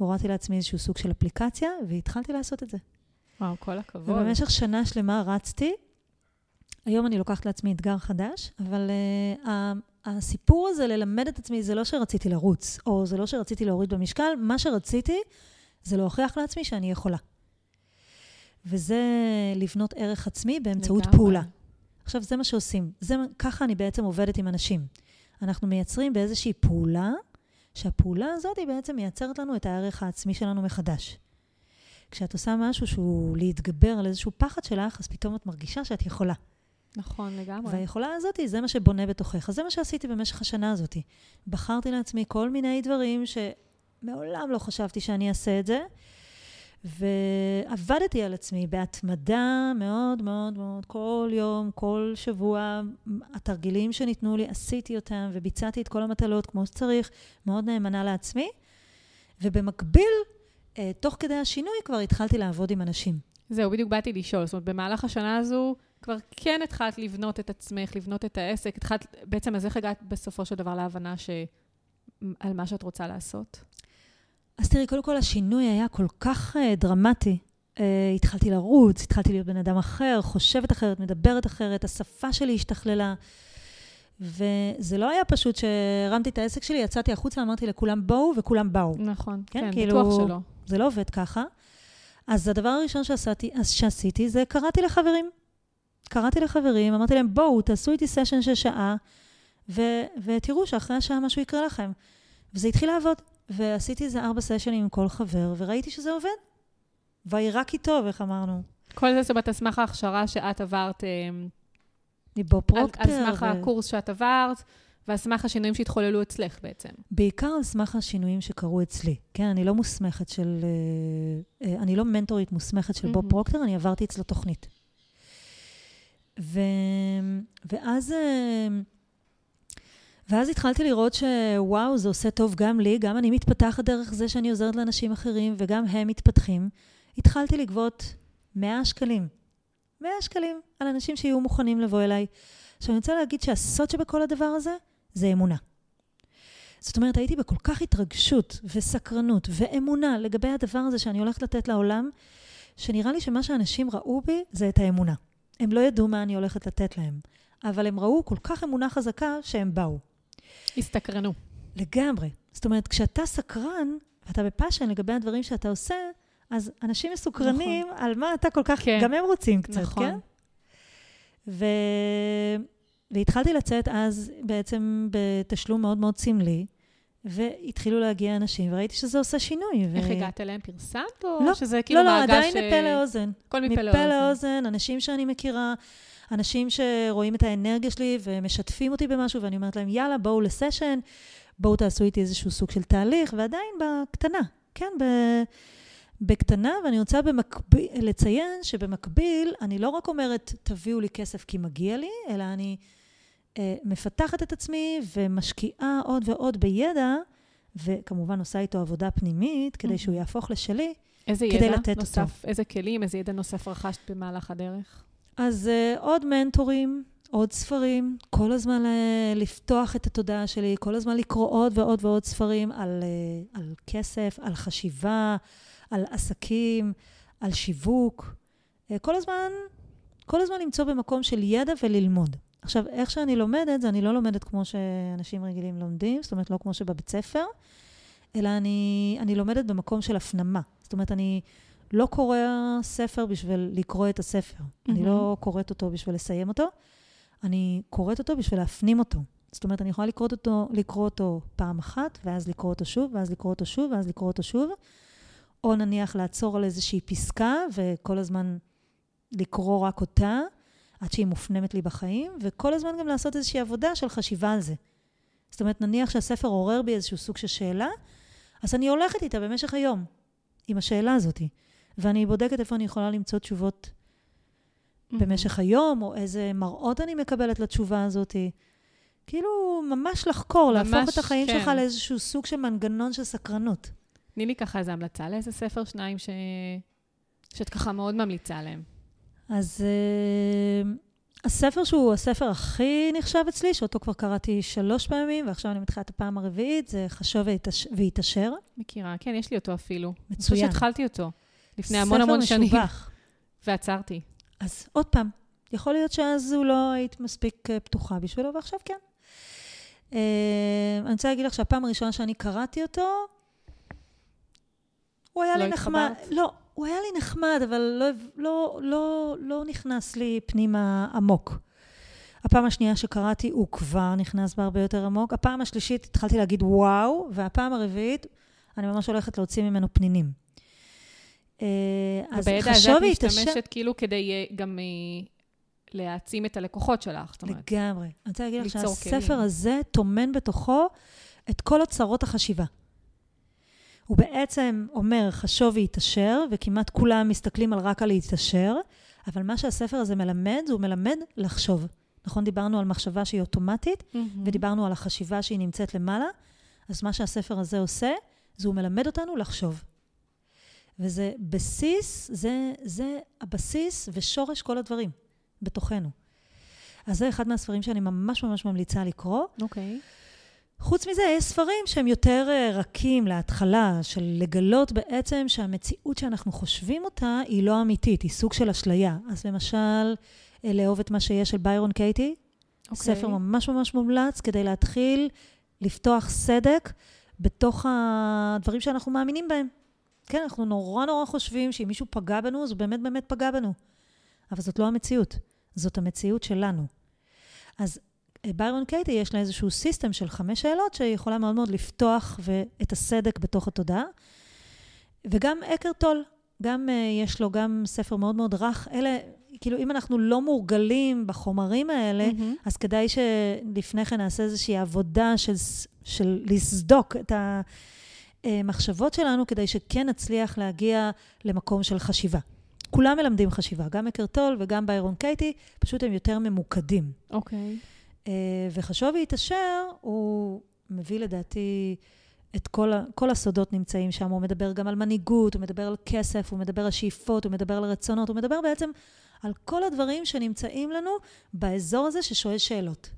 והורדתי לעצמי איזשהו סוג של אפליקציה, והתחלתי לעשות את זה. וואו, כל הכבוד. ובמשך שנה שלמה רצתי. היום אני לוקחת לעצמי אתגר חדש, אבל uh, הסיפור הזה ללמד את עצמי, זה לא שרציתי לרוץ, או זה לא שרציתי להוריד במשקל, מה שרציתי זה להוכיח לעצמי שאני יכולה. וזה לבנות ערך עצמי באמצעות לגמרי. פעולה. עכשיו, זה מה שעושים. זה, ככה אני בעצם עובדת עם אנשים. אנחנו מייצרים באיזושהי פעולה, שהפעולה הזאת היא בעצם מייצרת לנו את הערך העצמי שלנו מחדש. כשאת עושה משהו שהוא להתגבר על איזשהו פחד שלך, אז פתאום את מרגישה שאת יכולה. נכון, לגמרי. והיכולה הזאת, זה מה שבונה בתוכך. אז זה מה שעשיתי במשך השנה הזאת. בחרתי לעצמי כל מיני דברים שמעולם לא חשבתי שאני אעשה את זה, ועבדתי על עצמי בהתמדה מאוד מאוד מאוד, כל יום, כל שבוע, התרגילים שניתנו לי, עשיתי אותם וביצעתי את כל המטלות כמו שצריך, מאוד נאמנה לעצמי, ובמקביל, אה, תוך כדי השינוי כבר התחלתי לעבוד עם אנשים. זהו, בדיוק באתי לשאול. זאת אומרת, במהלך השנה הזו, כבר כן התחלת לבנות את עצמך, לבנות את העסק. התחלת, בעצם, אז איך הגעת בסופו של דבר להבנה ש... על מה שאת רוצה לעשות? אז תראי, קודם כל השינוי היה כל כך uh, דרמטי. Uh, התחלתי לרוץ, התחלתי להיות בן אדם אחר, חושבת אחרת, מדברת אחרת, השפה שלי השתכללה. וזה לא היה פשוט שהרמתי את העסק שלי, יצאתי החוצה, אמרתי לכולם בואו, וכולם באו. נכון, כן, כן, כאילו- בטוח שלא. זה לא עובד ככה. אז הדבר הראשון שעשיתי, שעשיתי זה קראתי לחברים. קראתי לחברים, אמרתי להם, בואו, תעשו איתי סשן של שעה, ו- ותראו שאחרי השעה משהו יקרה לכם. וזה התחיל לעבוד. ועשיתי איזה ארבע סשנים עם כל חבר, וראיתי שזה עובד. וירא כי טוב, איך אמרנו. כל זה זאת אומרת, על סמך ההכשרה שאת עברת... מבוב פרוקטר. על סמך ו... הקורס שאת עברת, ועל סמך השינויים שהתחוללו אצלך בעצם. בעיקר על סמך השינויים שקרו אצלי. כן, אני לא מוסמכת של... אה, אה, אני לא מנטורית מוסמכת של mm-hmm. בוב פרוקטר, אני עברתי אצלו תוכנית. ו... ואז... ואז התחלתי לראות שוואו, זה עושה טוב גם לי, גם אני מתפתחת דרך זה שאני עוזרת לאנשים אחרים, וגם הם מתפתחים. התחלתי לגבות 100 שקלים. 100 שקלים על אנשים שיהיו מוכנים לבוא אליי. עכשיו, אני רוצה להגיד שהסוד שבכל הדבר הזה, זה אמונה. זאת אומרת, הייתי בכל כך התרגשות וסקרנות ואמונה לגבי הדבר הזה שאני הולכת לתת לעולם, שנראה לי שמה שאנשים ראו בי זה את האמונה. הם לא ידעו מה אני הולכת לתת להם, אבל הם ראו כל כך אמונה חזקה שהם באו. הסתקרנו. לגמרי. זאת אומרת, כשאתה סקרן, ואתה בפאשן לגבי הדברים שאתה עושה, אז אנשים מסוקרנים נכון. על מה אתה כל כך, כן. גם הם רוצים קצת, נכון. כן? ו... והתחלתי לצאת אז בעצם בתשלום מאוד מאוד סמלי, והתחילו להגיע אנשים, וראיתי שזה עושה שינוי. איך ו... הגעת אליהם? פרסמת, או לא, שזה כאילו לא, לא, ש... לא, לא, עדיין מפה לאוזן. כל מפה לאוזן. מפה לאוזן, אנשים שאני מכירה, אנשים שרואים את האנרגיה שלי ומשתפים אותי במשהו, ואני אומרת להם, יאללה, בואו לסשן, בואו תעשו איתי איזשהו סוג של תהליך, ועדיין בקטנה, כן, ב... בקטנה, ואני רוצה במקביל, לציין שבמקביל, אני לא רק אומרת, תביאו לי כסף כי מגיע לי, אלא אני אה, מפתחת את עצמי ומשקיעה עוד ועוד בידע, וכמובן עושה איתו עבודה פנימית, כדי שהוא יהפוך לשלי, איזה כדי ידע לתת נוסף, אותו. איזה כלים, איזה ידע נוסף רכשת במהלך הדרך? אז uh, עוד מנטורים, עוד ספרים, כל הזמן uh, לפתוח את התודעה שלי, כל הזמן לקרוא עוד ועוד ועוד ספרים על, uh, על כסף, על חשיבה, על עסקים, על שיווק. Uh, כל הזמן, כל הזמן למצוא במקום של ידע וללמוד. עכשיו, איך שאני לומדת, זה אני לא לומדת כמו שאנשים רגילים לומדים, זאת אומרת, לא כמו שבבית ספר, אלא אני, אני לומדת במקום של הפנמה. זאת אומרת, אני לא קורא ספר בשביל לקרוא את הספר. Mm-hmm. אני לא קוראת אותו בשביל לסיים אותו, אני קוראת אותו בשביל להפנים אותו. זאת אומרת, אני יכולה לקרוא אותו, לקרוא אותו פעם אחת, ואז לקרוא אותו שוב, ואז לקרוא אותו שוב, ואז לקרוא אותו שוב, או נניח לעצור על איזושהי פסקה, וכל הזמן לקרוא רק אותה, עד שהיא מופנמת לי בחיים, וכל הזמן גם לעשות איזושהי עבודה של חשיבה על זה. זאת אומרת, נניח שהספר עורר בי איזשהו סוג של שאלה, אז אני הולכת איתה במשך היום, עם השאלה הזאת. ואני בודקת איפה אני יכולה למצוא תשובות mm-hmm. במשך היום, או איזה מראות אני מקבלת לתשובה הזאת. כאילו, ממש לחקור, ממש, להפוך את החיים כן. שלך לאיזשהו סוג של מנגנון של סקרנות. תני לי ככה איזה המלצה לאיזה ספר, שניים ש... שאת ככה מאוד ממליצה עליהם. אז uh, הספר שהוא הספר הכי נחשב אצלי, שאותו כבר קראתי שלוש פעמים, ועכשיו אני מתחילה את הפעם הרביעית, זה חשוב והתעשר. מכירה, כן, יש לי אותו אפילו. מצוין. אני חושבת שהתחלתי אותו. לפני המון המון שנים. ספר משובח. ועצרתי. אז עוד פעם, יכול להיות שאז הוא לא היית מספיק אה, פתוחה בשבילו, ועכשיו כן. Uh, אני רוצה להגיד לך שהפעם הראשונה שאני קראתי אותו, הוא היה לא לי נחמד. לא, הוא היה לי נחמד, אבל לא, לא, לא, לא נכנס לי פנימה עמוק. הפעם השנייה שקראתי, הוא כבר נכנס בהרבה יותר עמוק. הפעם השלישית התחלתי להגיד וואו, והפעם הרביעית, אני ממש הולכת להוציא ממנו פנינים. אה, אז ובידע הזה את משתמשת כאילו כדי אה, גם אה, להעצים את הלקוחות שלך, זאת אומרת. לגמרי. אני רוצה להגיד לך שהספר הזה טומן בתוכו את כל אוצרות החשיבה. הוא בעצם אומר חשוב והתעשר, וכמעט כולם מסתכלים על רק על להתעשר, אבל מה שהספר הזה מלמד, הוא מלמד לחשוב. נכון? דיברנו על מחשבה שהיא אוטומטית, mm-hmm. ודיברנו על החשיבה שהיא נמצאת למעלה, אז מה שהספר הזה עושה, זה הוא מלמד אותנו לחשוב. וזה בסיס, זה, זה הבסיס ושורש כל הדברים בתוכנו. אז זה אחד מהספרים שאני ממש ממש ממליצה לקרוא. אוקיי. Okay. חוץ מזה, יש ספרים שהם יותר אה, רכים להתחלה, של לגלות בעצם שהמציאות שאנחנו חושבים אותה היא לא אמיתית, היא סוג של אשליה. אז למשל, אה, לאהוב את מה שיש של ביירון קייטי, okay. אוקיי. ספר ממש ממש מומלץ כדי להתחיל לפתוח סדק בתוך הדברים שאנחנו מאמינים בהם. כן, אנחנו נורא נורא חושבים שאם מישהו פגע בנו, אז הוא באמת באמת פגע בנו. אבל זאת לא המציאות, זאת המציאות שלנו. אז ביירון אה, קייטי יש לה איזשהו system של חמש שאלות שיכולה מאוד מאוד לפתוח את הסדק בתוך התודעה. וגם אקהרט טול, גם uh, יש לו גם ספר מאוד מאוד רך. אלה, כאילו, אם אנחנו לא מורגלים בחומרים האלה, mm-hmm. אז כדאי שלפני כן נעשה איזושהי עבודה של, של לסדוק את המחשבות שלנו, כדי שכן נצליח להגיע למקום של חשיבה. כולם מלמדים חשיבה, גם אקרטול וגם ביירון קייטי, פשוט הם יותר ממוקדים. אוקיי. Okay. אה, וחשוב והתעשר, הוא מביא לדעתי... את כל, ה, כל הסודות נמצאים שם. הוא מדבר גם על מנהיגות, הוא מדבר על כסף, הוא מדבר על שאיפות, הוא מדבר על רצונות, הוא מדבר בעצם על כל הדברים שנמצאים לנו באזור הזה ששואל שאלות.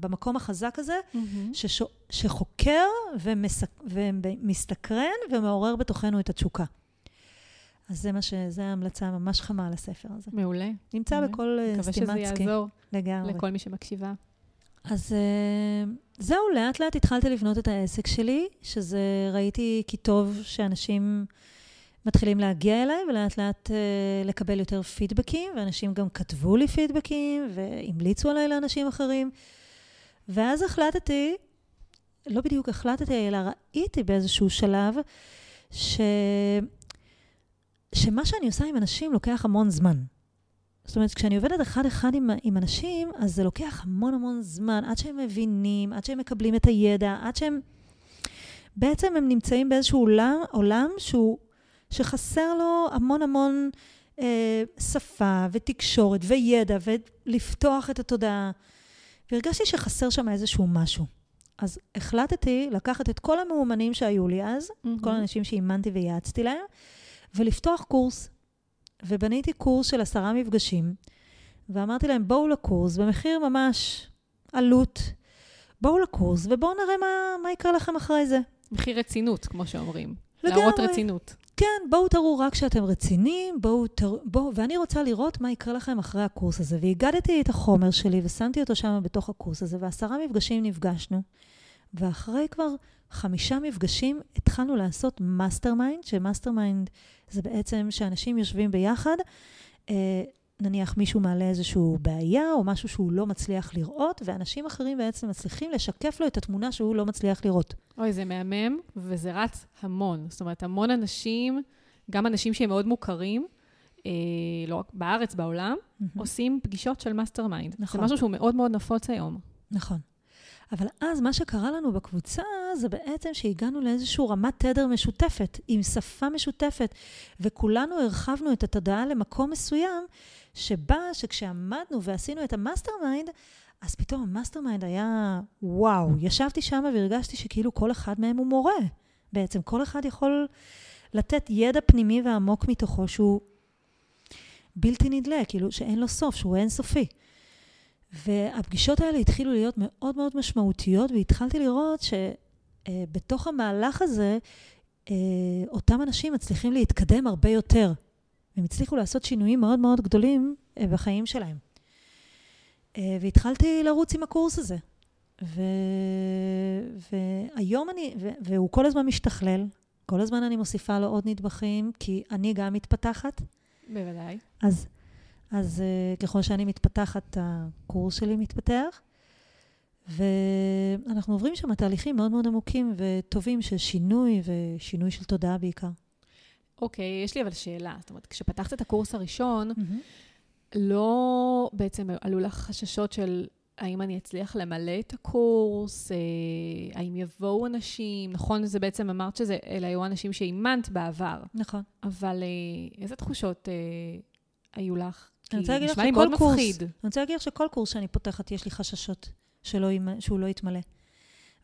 במקום החזק הזה, mm-hmm. ששו, שחוקר ומסק, ומסתקרן ומעורר בתוכנו את התשוקה. אז זה מה ש... זה ההמלצה ממש חמה על הספר הזה. מעולה. נמצא מעולה. בכל סטימצקי. מקווה שזה יעזור. לגמרי. לכל מי שמקשיבה. אז uh, זהו, לאט לאט התחלתי לבנות את העסק שלי, שזה ראיתי כי טוב שאנשים מתחילים להגיע אליי, ולאט לאט uh, לקבל יותר פידבקים, ואנשים גם כתבו לי פידבקים, והמליצו עליי לאנשים אחרים. ואז החלטתי, לא בדיוק החלטתי, אלא ראיתי באיזשהו שלב, ש... שמה שאני עושה עם אנשים לוקח המון זמן. זאת אומרת, כשאני עובדת אחד-אחד עם, עם אנשים, אז זה לוקח המון המון זמן, עד שהם מבינים, עד שהם מקבלים את הידע, עד שהם... בעצם הם נמצאים באיזשהו עולם, עולם שהוא, שחסר לו המון המון אה, שפה ותקשורת וידע ולפתוח את התודעה. והרגשתי שחסר שם איזשהו משהו. אז החלטתי לקחת את כל המאומנים שהיו לי אז, mm-hmm. כל האנשים שאימנתי וייעצתי להם, ולפתוח קורס ובניתי קורס של עשרה מפגשים, ואמרתי להם, בואו לקורס במחיר ממש עלות. בואו לקורס ובואו נראה מה, מה יקרה לכם אחרי זה. מחיר רצינות, כמו שאומרים. לגמרי. להראות רצינות. כן, בואו תראו רק שאתם רציניים, בואו תראו, בואו, ואני רוצה לראות מה יקרה לכם אחרי הקורס הזה. והגדתי את החומר שלי ושמתי אותו שם בתוך הקורס הזה, ועשרה מפגשים נפגשנו. ואחרי כבר חמישה מפגשים התחלנו לעשות mastermind, ש mastermind זה בעצם שאנשים יושבים ביחד, אה, נניח מישהו מעלה איזושהי בעיה או משהו שהוא לא מצליח לראות, ואנשים אחרים בעצם מצליחים לשקף לו את התמונה שהוא לא מצליח לראות. אוי, זה מהמם, וזה רץ המון. זאת אומרת, המון אנשים, גם אנשים שהם מאוד מוכרים, אה, לא רק בארץ, בעולם, mm-hmm. עושים פגישות של mastermind. נכון. זה משהו שהוא מאוד מאוד נפוץ היום. נכון. אבל אז מה שקרה לנו בקבוצה זה בעצם שהגענו לאיזושהי רמת תדר משותפת, עם שפה משותפת, וכולנו הרחבנו את התודעה למקום מסוים, שבה, שכשעמדנו ועשינו את ה mastermind, אז פתאום ה mastermind היה וואו. ישבתי שם והרגשתי שכאילו כל אחד מהם הוא מורה. בעצם כל אחד יכול לתת ידע פנימי ועמוק מתוכו שהוא בלתי נדלה, כאילו שאין לו סוף, שהוא אינסופי. והפגישות האלה התחילו להיות מאוד מאוד משמעותיות, והתחלתי לראות שבתוך המהלך הזה, אה, אותם אנשים מצליחים להתקדם הרבה יותר. הם הצליחו לעשות שינויים מאוד מאוד גדולים אה, בחיים שלהם. אה, והתחלתי לרוץ עם הקורס הזה. ו... והיום אני, ו... והוא כל הזמן משתכלל, כל הזמן אני מוסיפה לו עוד נדבכים, כי אני גם מתפתחת. בוודאי. אז אז uh, ככל שאני מתפתחת, הקורס שלי מתפתח. ואנחנו עוברים שם תהליכים מאוד מאוד עמוקים וטובים של שינוי ושינוי של תודעה בעיקר. אוקיי, okay, יש לי אבל שאלה. זאת אומרת, כשפתחת את הקורס הראשון, mm-hmm. לא בעצם עלו לך חששות של האם אני אצליח למלא את הקורס, אה, האם יבואו אנשים, נכון, זה בעצם אמרת שזה, אלה היו אנשים שאימנת בעבר. נכון. אבל אה, איזה תחושות אה, היו לך? אני רוצה להגיד לך שכל קורס, מפחיד. אני רוצה להגיד לך שכל קורס שאני פותחת, יש לי חששות שלא, שהוא לא יתמלא.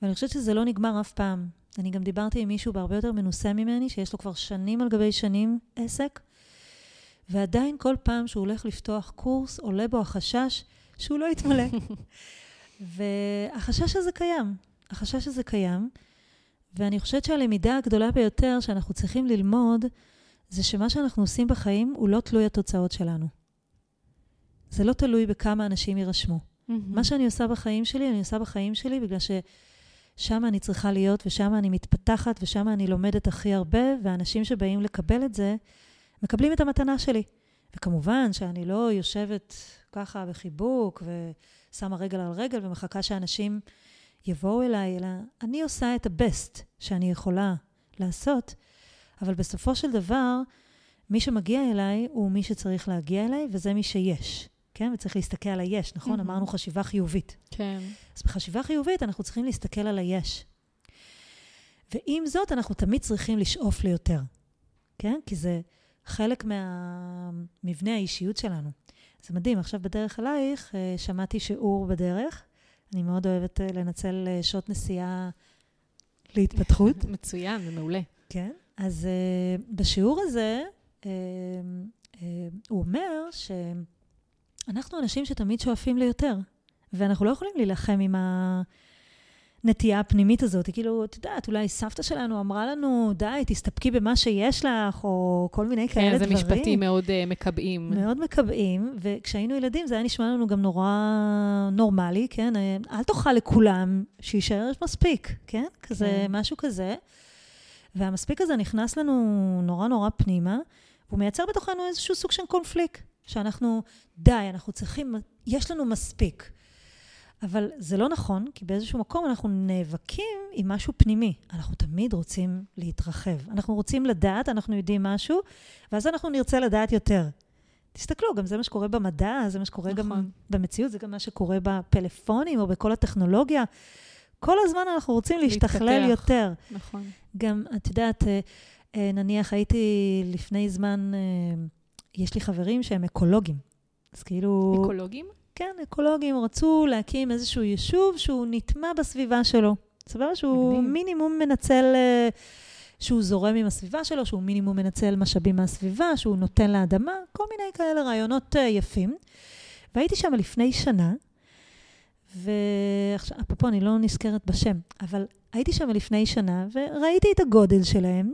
ואני חושבת שזה לא נגמר אף פעם. אני גם דיברתי עם מישהו בהרבה יותר מנוסה ממני, שיש לו כבר שנים על גבי שנים עסק, ועדיין כל פעם שהוא הולך לפתוח קורס, עולה בו החשש שהוא לא יתמלא. [laughs] והחשש הזה קיים. החשש הזה קיים, ואני חושבת שהלמידה הגדולה ביותר שאנחנו צריכים ללמוד, זה שמה שאנחנו עושים בחיים הוא לא תלוי התוצאות שלנו. זה לא תלוי בכמה אנשים יירשמו. Mm-hmm. מה שאני עושה בחיים שלי, אני עושה בחיים שלי בגלל שם אני צריכה להיות, ושם אני מתפתחת, ושם אני לומדת הכי הרבה, ואנשים שבאים לקבל את זה, מקבלים את המתנה שלי. וכמובן שאני לא יושבת ככה בחיבוק ושמה רגל על רגל ומחכה שאנשים יבואו אליי, אלא אני עושה את הבסט שאני יכולה לעשות, אבל בסופו של דבר, מי שמגיע אליי הוא מי שצריך להגיע אליי, וזה מי שיש. כן? וצריך להסתכל על היש, נכון? Mm-hmm. אמרנו חשיבה חיובית. כן. אז בחשיבה חיובית אנחנו צריכים להסתכל על היש. ועם זאת, אנחנו תמיד צריכים לשאוף ליותר, כן? כי זה חלק מהמבנה האישיות שלנו. זה מדהים, עכשיו בדרך אלייך אה, שמעתי שיעור בדרך. אני מאוד אוהבת אה, לנצל אה, שעות נסיעה להתפתחות. [laughs] מצוין, זה מעולה. כן, אז בשיעור הזה הוא אומר שאנחנו אנשים שתמיד שואפים ליותר, ואנחנו לא יכולים להילחם עם. הנטייה הפנימית הזאת. כאילו, את יודעת, אולי סבתא שלנו אמרה לנו, די, תסתפקי במה שיש לך, או כל מיני כן, כאלה דברים. כן, זה משפטים מאוד uh, מקבעים. מאוד מקבעים, וכשהיינו ילדים זה היה נשמע לנו גם נורא נורמלי, כן? אה, אל תאכל לכולם, שיישאר מספיק, כן? כזה, כן. משהו כזה. והמספיק הזה נכנס לנו נורא נורא פנימה, והוא מייצר בתוכנו איזשהו סוג של קונפליקט, שאנחנו, די, אנחנו צריכים, יש לנו מספיק. אבל זה לא נכון, כי באיזשהו מקום אנחנו נאבקים עם משהו פנימי. אנחנו תמיד רוצים להתרחב. אנחנו רוצים לדעת, אנחנו יודעים משהו, ואז אנחנו נרצה לדעת יותר. תסתכלו, גם זה מה שקורה במדע, זה מה שקורה נכון. גם במציאות, זה גם מה שקורה בפלאפונים או בכל הטכנולוגיה. כל הזמן אנחנו רוצים להשתכלל יותר. נכון. גם, את יודעת, אה, אה, נניח הייתי לפני זמן, אה, יש לי חברים שהם אקולוגים. אז כאילו... אקולוגים? כן, אקולוגים רצו להקים איזשהו יישוב שהוא נטמע בסביבה שלו. סבבה שהוא מגניב. מינימום מנצל, אה, שהוא זורם עם הסביבה שלו, שהוא מינימום מנצל משאבים מהסביבה, שהוא נותן לאדמה, כל מיני כאלה רעיונות אה, יפים. והייתי שם לפני שנה, ועכשיו, אפרופו, אני לא נזכרת בשם, אבל הייתי שם לפני שנה וראיתי את הגודל שלהם,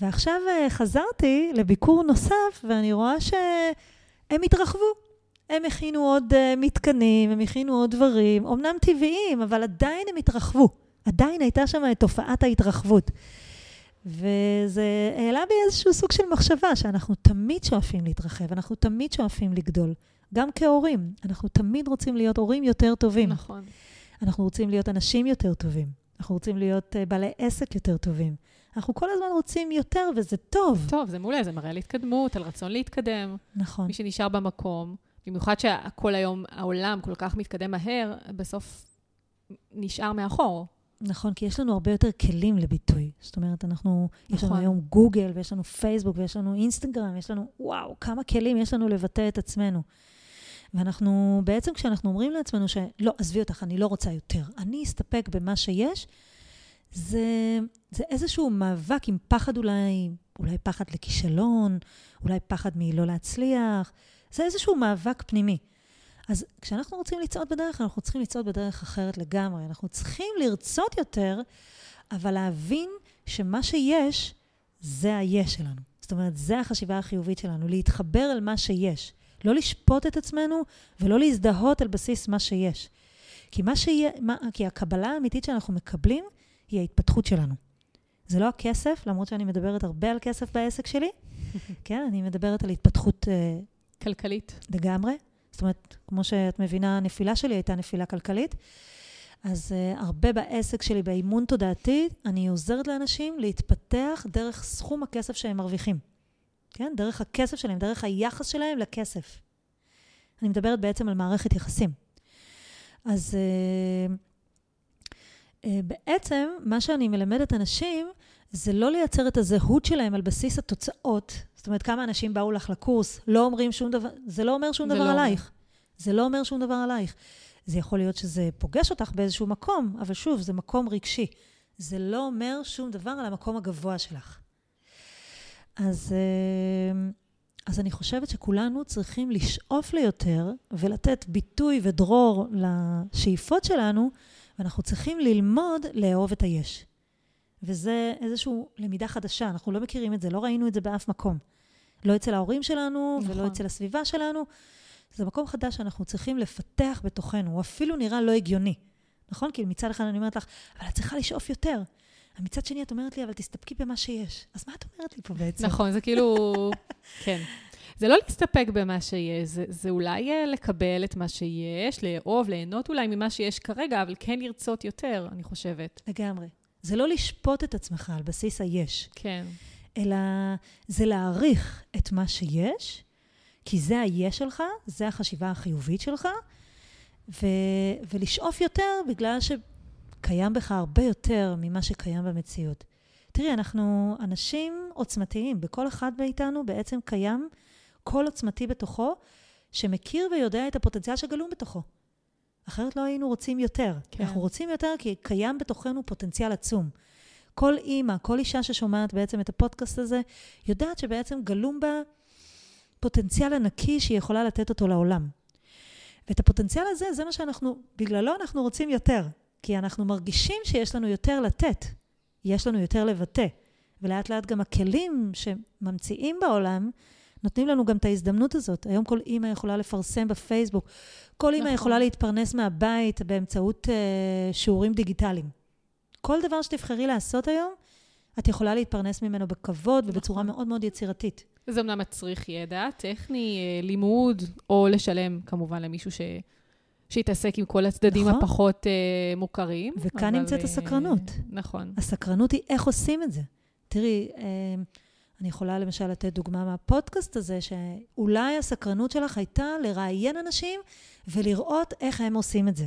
ועכשיו אה, חזרתי לביקור נוסף, ואני רואה שהם התרחבו. הם הכינו עוד uh, מתקנים, הם הכינו עוד דברים, אמנם טבעיים, אבל עדיין הם התרחבו. עדיין הייתה שם את תופעת ההתרחבות. וזה העלה בי איזשהו סוג של מחשבה, שאנחנו תמיד שואפים להתרחב, אנחנו תמיד שואפים לגדול. גם כהורים, אנחנו תמיד רוצים להיות הורים יותר טובים. נכון. אנחנו רוצים להיות אנשים יותר טובים. אנחנו רוצים להיות uh, בעלי עסק יותר טובים. אנחנו כל הזמן רוצים יותר, וזה טוב. טוב, זה מעולה, זה מראה על התקדמות, על רצון להתקדם. נכון. מי שנשאר במקום. במיוחד שהכל היום, העולם כל כך מתקדם מהר, בסוף נשאר מאחור. נכון, כי יש לנו הרבה יותר כלים לביטוי. זאת אומרת, אנחנו, נכון. יש לנו נכון. היום גוגל, ויש לנו פייסבוק, ויש לנו אינסטגרם, יש לנו, וואו, כמה כלים יש לנו לבטא את עצמנו. ואנחנו, בעצם כשאנחנו אומרים לעצמנו שלא, עזבי אותך, אני לא רוצה יותר, אני אסתפק במה שיש, זה, זה איזשהו מאבק עם פחד אולי, אולי פחד לכישלון, אולי פחד מלא להצליח. זה איזשהו מאבק פנימי. אז כשאנחנו רוצים לצעוד בדרך, אנחנו צריכים לצעוד בדרך אחרת לגמרי. אנחנו צריכים לרצות יותר, אבל להבין שמה שיש, זה היש שלנו. זאת אומרת, זה החשיבה החיובית שלנו, להתחבר אל מה שיש. לא לשפוט את עצמנו ולא להזדהות על בסיס מה שיש. כי, מה שיה, מה, כי הקבלה האמיתית שאנחנו מקבלים היא ההתפתחות שלנו. זה לא הכסף, למרות שאני מדברת הרבה על כסף בעסק שלי. [laughs] כן, אני מדברת על התפתחות uh, כלכלית. לגמרי. זאת אומרת, כמו שאת מבינה, הנפילה שלי הייתה נפילה כלכלית. אז uh, הרבה בעסק שלי, באימון תודעתי, אני עוזרת לאנשים להתפתח דרך סכום הכסף שהם מרוויחים. כן? דרך הכסף שלהם, דרך היחס שלהם לכסף. אני מדברת בעצם על מערכת יחסים. אז uh, בעצם, מה שאני מלמדת אנשים, זה לא לייצר את הזהות שלהם על בסיס התוצאות. זאת אומרת, כמה אנשים באו לך לקורס, לא אומרים שום דבר, זה לא אומר שום דבר לא עלייך. אומר. זה לא אומר שום דבר עלייך. זה יכול להיות שזה פוגש אותך באיזשהו מקום, אבל שוב, זה מקום רגשי. זה לא אומר שום דבר על המקום הגבוה שלך. אז, אה, אז אני חושבת שכולנו צריכים לשאוף ליותר ולתת ביטוי ודרור לשאיפות שלנו, ואנחנו צריכים ללמוד לאהוב את היש. וזה איזושהי למידה חדשה, אנחנו לא מכירים את זה, לא ראינו את זה באף מקום. לא אצל ההורים שלנו נכון. ולא אצל הסביבה שלנו. זה מקום חדש שאנחנו צריכים לפתח בתוכנו, הוא אפילו נראה לא הגיוני. נכון? כאילו מצד אחד אני אומרת לך, אבל את צריכה לשאוף יותר. מצד שני את אומרת לי, אבל תסתפקי במה שיש. אז מה את אומרת לי פה בעצם? נכון, זה כאילו... [laughs] כן. זה לא להסתפק במה שיש, זה, זה אולי אה, לקבל את מה שיש, לאהוב, ליהנות אולי ממה שיש כרגע, אבל כן לרצות יותר, אני חושבת. לגמרי. זה לא לשפוט את עצמך על בסיס היש. כן. אלא זה להעריך את מה שיש, כי זה היש שלך, זה החשיבה החיובית שלך, ו- ולשאוף יותר בגלל שקיים בך הרבה יותר ממה שקיים במציאות. תראי, אנחנו אנשים עוצמתיים, בכל אחד מאיתנו בעצם קיים קול עוצמתי בתוכו, שמכיר ויודע את הפוטנציאל שגלום בתוכו. אחרת לא היינו רוצים יותר. כן. אנחנו רוצים יותר כי קיים בתוכנו פוטנציאל עצום. כל אימא, כל אישה ששומעת בעצם את הפודקאסט הזה, יודעת שבעצם גלום בה פוטנציאל ענקי שהיא יכולה לתת אותו לעולם. ואת הפוטנציאל הזה, זה מה שאנחנו, בגללו אנחנו רוצים יותר. כי אנחנו מרגישים שיש לנו יותר לתת, יש לנו יותר לבטא. ולאט לאט גם הכלים שממציאים בעולם, נותנים לנו גם את ההזדמנות הזאת. היום כל אימא יכולה לפרסם בפייסבוק, כל אימא נכון. יכולה להתפרנס מהבית באמצעות uh, שיעורים דיגיטליים. כל דבר שתבחרי לעשות היום, את יכולה להתפרנס ממנו בכבוד ובצורה נכון. מאוד מאוד יצירתית. זה אמנם מצריך ידע טכני, אה, לימוד, או לשלם כמובן למישהו ש... שיתעסק עם כל הצדדים נכון. הפחות uh, מוכרים. וכאן אבל, נמצאת הסקרנות. נכון. הסקרנות היא איך עושים את זה. תראי, uh, אני יכולה למשל לתת דוגמה מהפודקאסט הזה, שאולי הסקרנות שלך הייתה לראיין אנשים ולראות איך הם עושים את זה.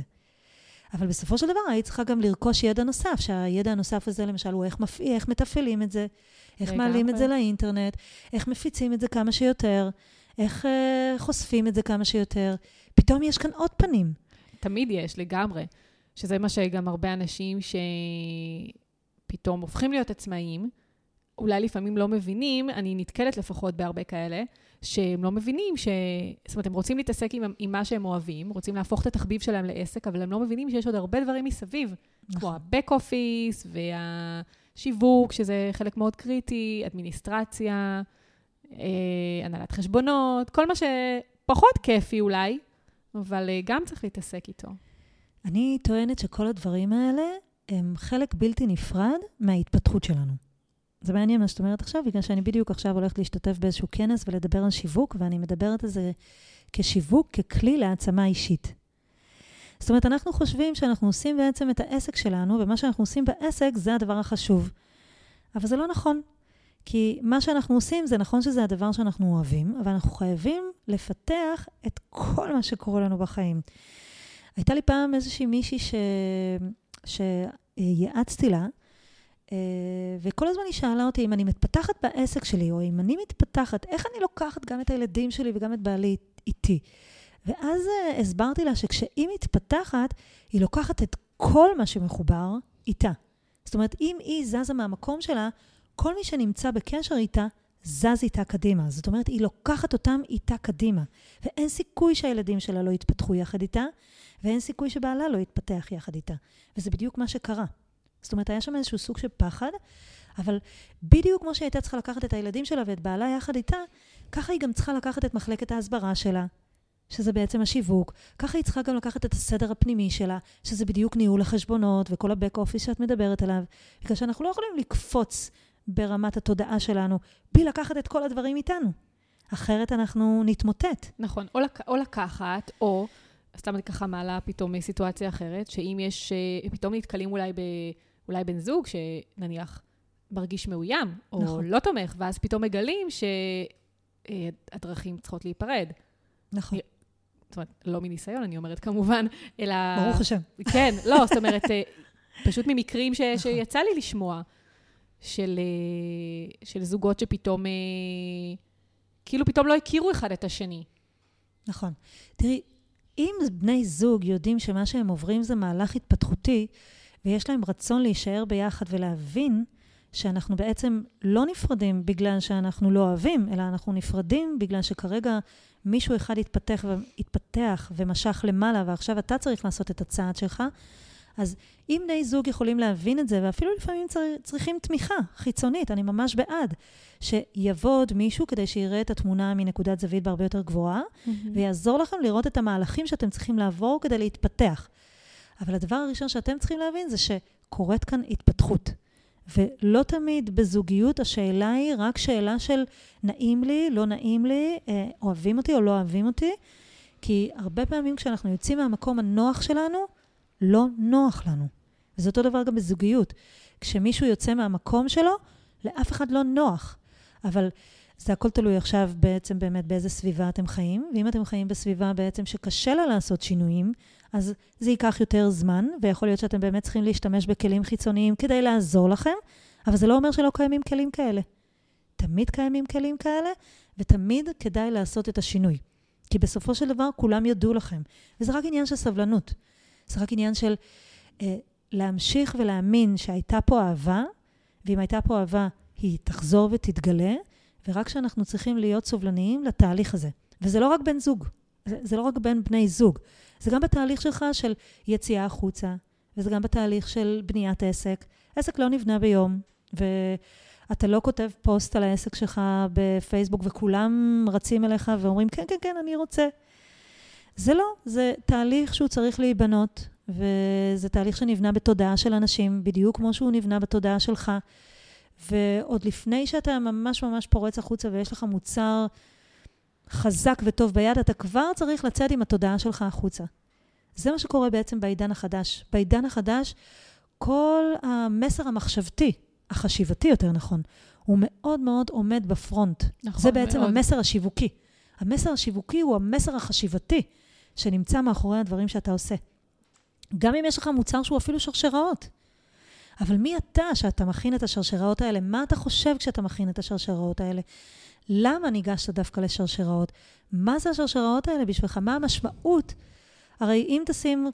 אבל בסופו של דבר היית צריכה גם לרכוש ידע נוסף, שהידע הנוסף הזה למשל הוא איך מפעיל, איך מתפעלים את זה, איך מעלים את זה לאינטרנט, איך מפיצים את זה כמה שיותר, איך uh, חושפים את זה כמה שיותר. פתאום יש כאן עוד פנים. תמיד יש, לגמרי. שזה מה שגם הרבה אנשים שפתאום הופכים להיות עצמאיים, אולי לפעמים לא מבינים, אני נתקלת לפחות בהרבה כאלה, שהם לא מבינים ש... זאת אומרת, הם רוצים להתעסק עם, עם מה שהם אוהבים, רוצים להפוך את התחביב שלהם לעסק, אבל הם לא מבינים שיש עוד הרבה דברים מסביב, נכון. כמו ה-back office והשיווק, שזה חלק מאוד קריטי, אדמיניסטרציה, אה, הנהלת חשבונות, כל מה שפחות כיפי אולי, אבל אה, גם צריך להתעסק איתו. אני טוענת שכל הדברים האלה הם חלק בלתי נפרד מההתפתחות שלנו. זה מעניין מה שאת אומרת עכשיו, בגלל שאני בדיוק עכשיו הולכת להשתתף באיזשהו כנס ולדבר על שיווק, ואני מדברת על זה כשיווק, ככלי להעצמה אישית. זאת אומרת, אנחנו חושבים שאנחנו עושים בעצם את העסק שלנו, ומה שאנחנו עושים בעסק זה הדבר החשוב. אבל זה לא נכון. כי מה שאנחנו עושים, זה נכון שזה הדבר שאנחנו אוהבים, אבל אנחנו חייבים לפתח את כל מה שקורה לנו בחיים. הייתה לי פעם איזושהי מישהי ש... שיעצתי לה, וכל הזמן היא שאלה אותי אם אני מתפתחת בעסק שלי, או אם אני מתפתחת, איך אני לוקחת גם את הילדים שלי וגם את בעלי איתי. ואז uh, הסברתי לה שכשהיא מתפתחת, היא לוקחת את כל מה שמחובר איתה. זאת אומרת, אם היא זזה מהמקום שלה, כל מי שנמצא בקשר איתה, זז איתה קדימה. זאת אומרת, היא לוקחת אותם איתה קדימה. ואין סיכוי שהילדים שלה לא יתפתחו יחד איתה, ואין סיכוי שבעלה לא יתפתח יחד איתה. וזה בדיוק מה שקרה. זאת אומרת, היה שם איזשהו סוג של פחד, אבל בדיוק כמו שהיא הייתה צריכה לקחת את הילדים שלה ואת בעלה יחד איתה, ככה היא גם צריכה לקחת את מחלקת ההסברה שלה, שזה בעצם השיווק. ככה היא צריכה גם לקחת את הסדר הפנימי שלה, שזה בדיוק ניהול החשבונות וכל הבק אופיס שאת מדברת עליו. בגלל שאנחנו לא יכולים לקפוץ ברמת התודעה שלנו בלי לקחת את כל הדברים איתנו. אחרת אנחנו נתמוטט. נכון, או, לק- או לקחת, או, סתם אני ככה מעלה פתאום סיטואציה אחרת, שאם יש, אה, פתאום נתקלים אולי ב... אולי בן זוג שנניח מרגיש מאוים, או נכון. לא תומך, ואז פתאום מגלים שהדרכים צריכות להיפרד. נכון. זאת אומרת, לא מניסיון, אני אומרת כמובן, אלא... ברוך השם. כן, לא, זאת אומרת, אה, פשוט ממקרים ש... נכון. שיצא לי לשמוע, של, אה, של זוגות שפתאום, אה, כאילו פתאום לא הכירו אחד את השני. נכון. תראי, אם בני זוג יודעים שמה שהם עוברים זה מהלך התפתחותי, ויש להם רצון להישאר ביחד ולהבין שאנחנו בעצם לא נפרדים בגלל שאנחנו לא אוהבים, אלא אנחנו נפרדים בגלל שכרגע מישהו אחד התפתח, התפתח ומשך למעלה, ועכשיו אתה צריך לעשות את הצעד שלך. אז אם בני זוג יכולים להבין את זה, ואפילו לפעמים צר, צריכים תמיכה חיצונית, אני ממש בעד, שיבוא עוד מישהו כדי שיראה את התמונה מנקודת זווית בהרבה יותר גבוהה, mm-hmm. ויעזור לכם לראות את המהלכים שאתם צריכים לעבור כדי להתפתח. אבל הדבר הראשון שאתם צריכים להבין זה שקורית כאן התפתחות. ולא תמיד בזוגיות השאלה היא רק שאלה של נעים לי, לא נעים לי, אה, אוהבים אותי או לא אוהבים אותי, כי הרבה פעמים כשאנחנו יוצאים מהמקום הנוח שלנו, לא נוח לנו. וזה אותו דבר גם בזוגיות. כשמישהו יוצא מהמקום שלו, לאף אחד לא נוח. אבל זה הכל תלוי עכשיו בעצם באמת באיזה סביבה אתם חיים, ואם אתם חיים בסביבה בעצם שקשה לה לעשות שינויים, אז זה ייקח יותר זמן, ויכול להיות שאתם באמת צריכים להשתמש בכלים חיצוניים כדי לעזור לכם, אבל זה לא אומר שלא קיימים כלים כאלה. תמיד קיימים כלים כאלה, ותמיד כדאי לעשות את השינוי. כי בסופו של דבר כולם יודו לכם. וזה רק עניין של סבלנות. זה רק עניין של אה, להמשיך ולהאמין שהייתה פה אהבה, ואם הייתה פה אהבה, היא תחזור ותתגלה, ורק שאנחנו צריכים להיות סובלניים לתהליך הזה. וזה לא רק בן זוג, זה, זה לא רק בין בני זוג, זה גם בתהליך שלך של יציאה החוצה, וזה גם בתהליך של בניית עסק. עסק לא נבנה ביום, ואתה לא כותב פוסט על העסק שלך בפייסבוק, וכולם רצים אליך ואומרים, כן, כן, כן, אני רוצה. זה לא, זה תהליך שהוא צריך להיבנות, וזה תהליך שנבנה בתודעה של אנשים, בדיוק כמו שהוא נבנה בתודעה שלך. ועוד לפני שאתה ממש ממש פורץ החוצה ויש לך מוצר חזק וטוב ביד, אתה כבר צריך לצאת עם התודעה שלך החוצה. זה מה שקורה בעצם בעידן החדש. בעידן החדש, כל המסר המחשבתי, החשיבתי יותר נכון, הוא מאוד מאוד עומד בפרונט. נכון, זה בעצם מאוד. המסר השיווקי. המסר השיווקי הוא המסר החשיבתי שנמצא מאחורי הדברים שאתה עושה. גם אם יש לך מוצר שהוא אפילו שרשראות. אבל מי אתה שאתה מכין את השרשראות האלה? מה אתה חושב כשאתה מכין את השרשראות האלה? למה ניגשת דווקא לשרשראות? מה זה השרשראות האלה בשבילך? מה המשמעות? הרי אם תשים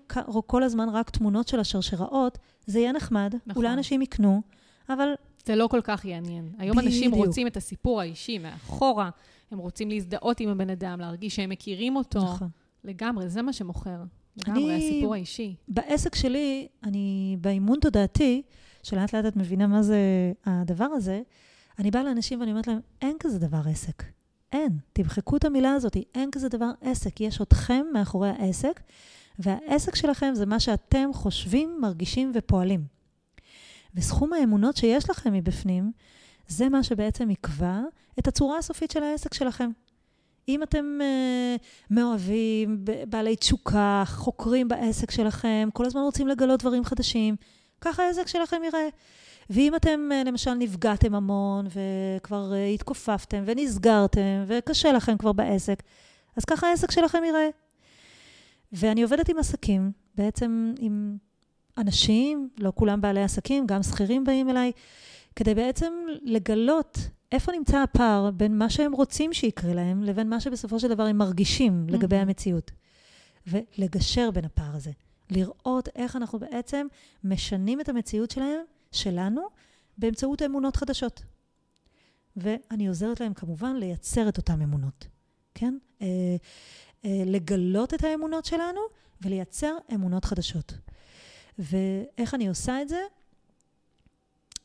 כל הזמן רק תמונות של השרשראות, זה יהיה נחמד, נכון. אולי אנשים יקנו, אבל... זה לא כל כך יעניין. היום בדיוק. אנשים רוצים את הסיפור האישי מאחורה, הם רוצים להזדהות עם הבן אדם, להרגיש שהם מכירים אותו. נכון. לגמרי, זה מה שמוכר. לגמרי, אני, הסיפור האישי. בעסק שלי, אני באימון תודעתי, שלאט לאט את מבינה מה זה הדבר הזה, אני באה לאנשים ואני אומרת להם, אין כזה דבר עסק. אין. תמחקו את המילה הזאת, אין כזה דבר עסק. יש אתכם מאחורי העסק, והעסק שלכם זה מה שאתם חושבים, מרגישים ופועלים. וסכום האמונות שיש לכם מבפנים, זה מה שבעצם יקבע את הצורה הסופית של העסק שלכם. אם אתם uh, מאוהבים, בעלי תשוקה, חוקרים בעסק שלכם, כל הזמן רוצים לגלות דברים חדשים, ככה העסק שלכם ייראה. ואם אתם uh, למשל נפגעתם המון, וכבר uh, התכופפתם, ונסגרתם, וקשה לכם כבר בעסק, אז ככה העסק שלכם ייראה. ואני עובדת עם עסקים, בעצם עם אנשים, לא כולם בעלי עסקים, גם שכירים באים אליי, כדי בעצם לגלות איפה נמצא הפער בין מה שהם רוצים שיקרה להם, לבין מה שבסופו של דבר הם מרגישים לגבי mm-hmm. המציאות. ולגשר בין הפער הזה. לראות איך אנחנו בעצם משנים את המציאות שלהם, שלנו, באמצעות אמונות חדשות. ואני עוזרת להם כמובן לייצר את אותן אמונות, כן? אה, אה, לגלות את האמונות שלנו ולייצר אמונות חדשות. ואיך אני עושה את זה?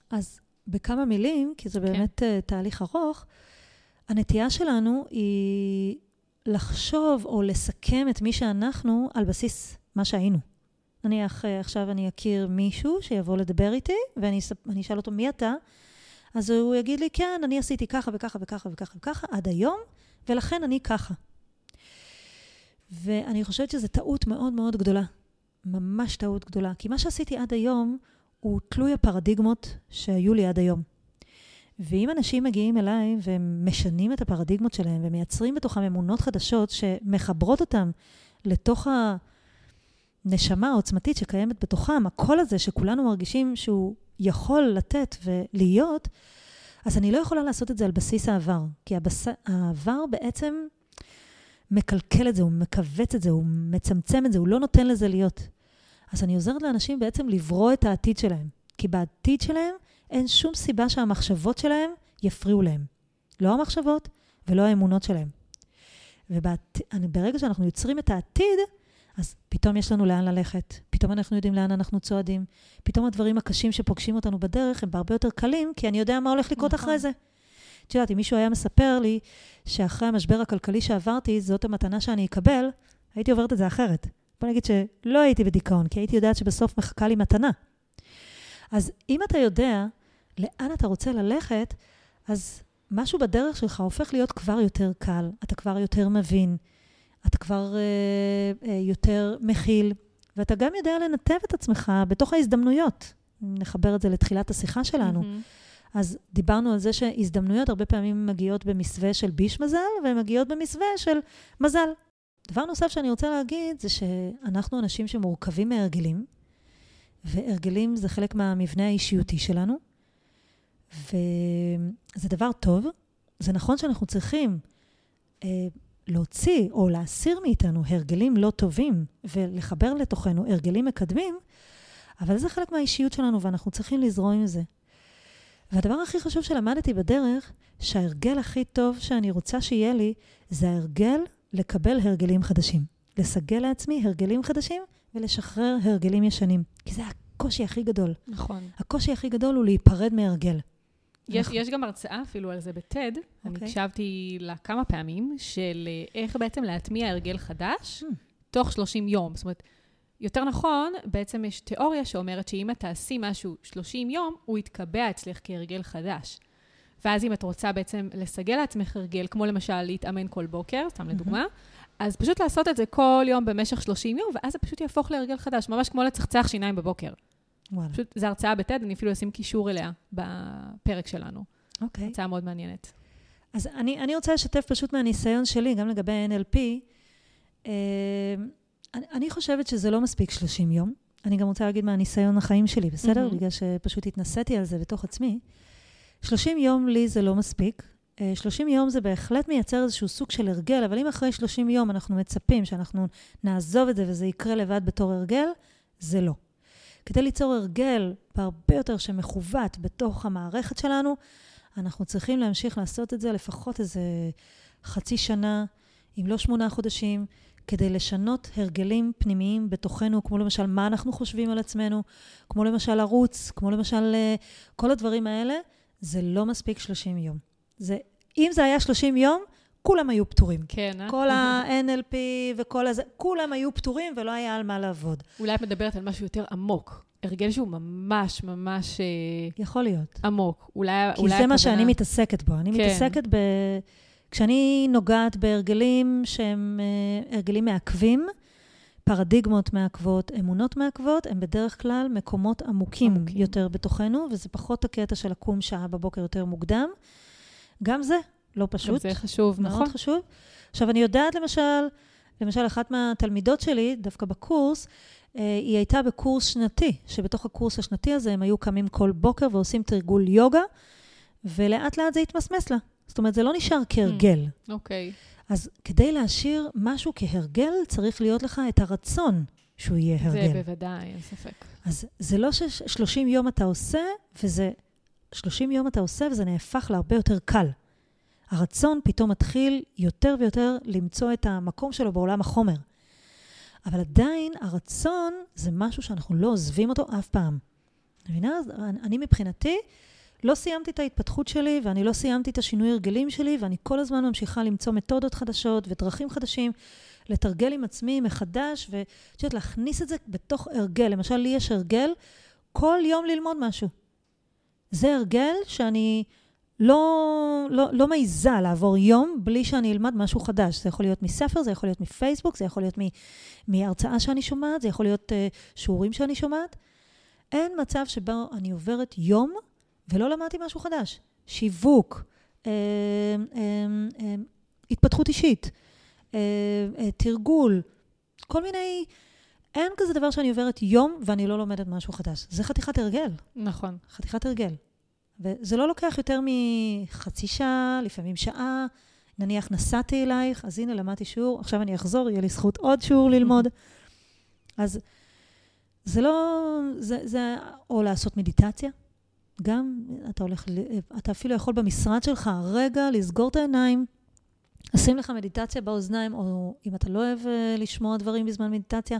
אז בכמה מילים, כי זה כן. באמת כן. תהליך ארוך, הנטייה שלנו היא לחשוב או לסכם את מי שאנחנו על בסיס מה שהיינו. נניח אה, עכשיו אני אכיר מישהו שיבוא לדבר איתי, ואני אשאל אותו, מי אתה? אז הוא יגיד לי, כן, אני עשיתי ככה וככה וככה וככה וככה עד היום, ולכן אני ככה. ואני חושבת שזו טעות מאוד מאוד גדולה. ממש טעות גדולה. כי מה שעשיתי עד היום הוא תלוי הפרדיגמות שהיו לי עד היום. ואם אנשים מגיעים אליי ומשנים את הפרדיגמות שלהם ומייצרים בתוכם אמונות חדשות שמחברות אותם לתוך הנשמה העוצמתית שקיימת בתוכם, הקול הזה שכולנו מרגישים שהוא יכול לתת ולהיות, אז אני לא יכולה לעשות את זה על בסיס העבר. כי הבס... העבר בעצם מקלקל את זה, הוא מכווץ את זה, הוא מצמצם את זה, הוא לא נותן לזה להיות. אז אני עוזרת לאנשים בעצם לברוא את העתיד שלהם. כי בעתיד שלהם אין שום סיבה שהמחשבות שלהם יפריעו להם. לא המחשבות ולא האמונות שלהם. וברגע שאנחנו יוצרים את העתיד, אז פתאום יש לנו לאן ללכת, פתאום אנחנו יודעים לאן אנחנו צועדים, פתאום הדברים הקשים שפוגשים אותנו בדרך הם בהרבה יותר קלים, כי אני יודע מה הולך לקרות נכון. אחרי זה. את יודעת, אם מישהו היה מספר לי שאחרי המשבר הכלכלי שעברתי, זאת המתנה שאני אקבל, הייתי עוברת את זה אחרת. בוא נגיד שלא הייתי בדיכאון, כי הייתי יודעת שבסוף מחכה לי מתנה. אז אם אתה יודע לאן אתה רוצה ללכת, אז משהו בדרך שלך הופך להיות כבר יותר קל, אתה כבר יותר מבין, אתה כבר אה, אה, יותר מכיל, ואתה גם יודע לנתב את עצמך בתוך ההזדמנויות. נחבר את זה לתחילת השיחה שלנו. Mm-hmm. אז דיברנו על זה שהזדמנויות הרבה פעמים מגיעות במסווה של ביש מזל, והן מגיעות במסווה של מזל. דבר נוסף שאני רוצה להגיד זה שאנחנו אנשים שמורכבים מהרגלים, והרגלים זה חלק מהמבנה האישיותי שלנו, וזה דבר טוב. זה נכון שאנחנו צריכים אה, להוציא או להסיר מאיתנו הרגלים לא טובים ולחבר לתוכנו הרגלים מקדמים, אבל זה חלק מהאישיות שלנו ואנחנו צריכים לזרום עם זה. והדבר הכי חשוב שלמדתי בדרך, שההרגל הכי טוב שאני רוצה שיהיה לי, זה ההרגל לקבל הרגלים חדשים. לסגל לעצמי הרגלים חדשים ולשחרר הרגלים ישנים. כי זה הקושי הכי גדול. נכון. הקושי הכי גדול הוא להיפרד מהרגל. יש, יש גם הרצאה אפילו על זה בטד, okay. אני אוקיי. הקשבתי לה כמה פעמים, של אה, איך בעצם להטמיע הרגל חדש hmm. תוך 30 יום. זאת אומרת, יותר נכון, בעצם יש תיאוריה שאומרת שאם את תעשי משהו 30 יום, הוא יתקבע אצלך כהרגל חדש. ואז אם את רוצה בעצם לסגל לעצמך הרגל, כמו למשל להתאמן כל בוקר, סתם לדוגמה, mm-hmm. אז פשוט לעשות את זה כל יום במשך 30 יום, ואז זה פשוט יהפוך להרגל חדש, ממש כמו לצחצח שיניים בבוקר. וואלה. פשוט, זו הרצאה בטד, אני אפילו אשים קישור אליה בפרק שלנו. אוקיי. Okay. הרצאה מאוד מעניינת. אז אני, אני רוצה לשתף פשוט מהניסיון שלי, גם לגבי NLP. אה, אני, אני חושבת שזה לא מספיק 30 יום. אני גם רוצה להגיד מהניסיון החיים שלי, בסדר? Mm-hmm. בגלל שפשוט התנסיתי על זה בתוך עצמי. 30 יום לי זה לא מספיק. 30 אה, יום זה בהחלט מייצר איזשהו סוג של הרגל, אבל אם אחרי 30 יום אנחנו מצפים שאנחנו נעזוב את זה וזה יקרה לבד בתור הרגל, זה לא. כדי ליצור הרגל בהרבה יותר שמכוות בתוך המערכת שלנו, אנחנו צריכים להמשיך לעשות את זה לפחות איזה חצי שנה, אם לא שמונה חודשים, כדי לשנות הרגלים פנימיים בתוכנו, כמו למשל מה אנחנו חושבים על עצמנו, כמו למשל ערוץ, כמו למשל אה, כל הדברים האלה, זה לא מספיק 30 יום. זה, אם זה היה 30 יום, כולם היו פטורים. כן, אה? כל ה-NLP וכל הזה, כולם היו פטורים ולא היה על מה לעבוד. אולי את מדברת על משהו יותר עמוק. הרגל שהוא ממש ממש... אה, יכול להיות. עמוק. אולי, כי אולי זה מה שאני מתעסקת בו. אני כן. מתעסקת ב... כשאני נוגעת בהרגלים שהם uh, הרגלים מעכבים, פרדיגמות מעכבות, אמונות מעכבות, הם בדרך כלל מקומות עמוקים, עמוקים יותר בתוכנו, וזה פחות הקטע של לקום שעה בבוקר יותר מוקדם. גם זה לא פשוט. זה חשוב, מאוד נכון. חשוב. עכשיו, אני יודעת למשל, למשל, אחת מהתלמידות שלי, דווקא בקורס, אה, היא הייתה בקורס שנתי, שבתוך הקורס השנתי הזה הם היו קמים כל בוקר ועושים תרגול יוגה, ולאט לאט זה התמסמס לה. זאת אומרת, זה לא נשאר כהרגל. אוקיי. Mm, okay. אז כדי להשאיר משהו כהרגל, צריך להיות לך את הרצון שהוא יהיה הרגל. זה בוודאי, אין ספק. אז זה לא ש-30 יום אתה עושה, וזה... 30 יום אתה עושה וזה נהפך להרבה יותר קל. הרצון פתאום מתחיל יותר ויותר למצוא את המקום שלו בעולם החומר. אבל עדיין הרצון זה משהו שאנחנו לא עוזבים אותו אף פעם. מבינה? אני מבחינתי לא סיימתי את ההתפתחות שלי ואני לא סיימתי את השינוי הרגלים שלי ואני כל הזמן ממשיכה למצוא מתודות חדשות ודרכים חדשים, לתרגל עם עצמי מחדש ואת יודעת, להכניס את זה בתוך הרגל. למשל, לי יש הרגל כל יום ללמוד משהו. זה הרגל שאני לא, לא, לא מעיזה לעבור יום בלי שאני אלמד משהו חדש. זה יכול להיות מספר, זה יכול להיות מפייסבוק, זה יכול להיות מהרצאה שאני שומעת, זה יכול להיות uh, שיעורים שאני שומעת. אין מצב שבו אני עוברת יום ולא למדתי משהו חדש. שיווק, אה, אה, אה, התפתחות אישית, אה, אה, תרגול, כל מיני... אין כזה דבר שאני עוברת יום ואני לא לומדת משהו חדש. זה חתיכת הרגל. נכון. חתיכת הרגל. וזה לא לוקח יותר מחצי שעה, לפעמים שעה. נניח נסעתי אלייך, אז הנה למדתי שיעור, עכשיו אני אחזור, יהיה לי זכות עוד שיעור ללמוד. [laughs] אז זה לא, זה, זה או לעשות מדיטציה, גם אתה הולך, אתה אפילו יכול במשרד שלך רגע לסגור את העיניים, לשים לך מדיטציה באוזניים, או אם אתה לא אוהב אה, לשמוע דברים בזמן מדיטציה,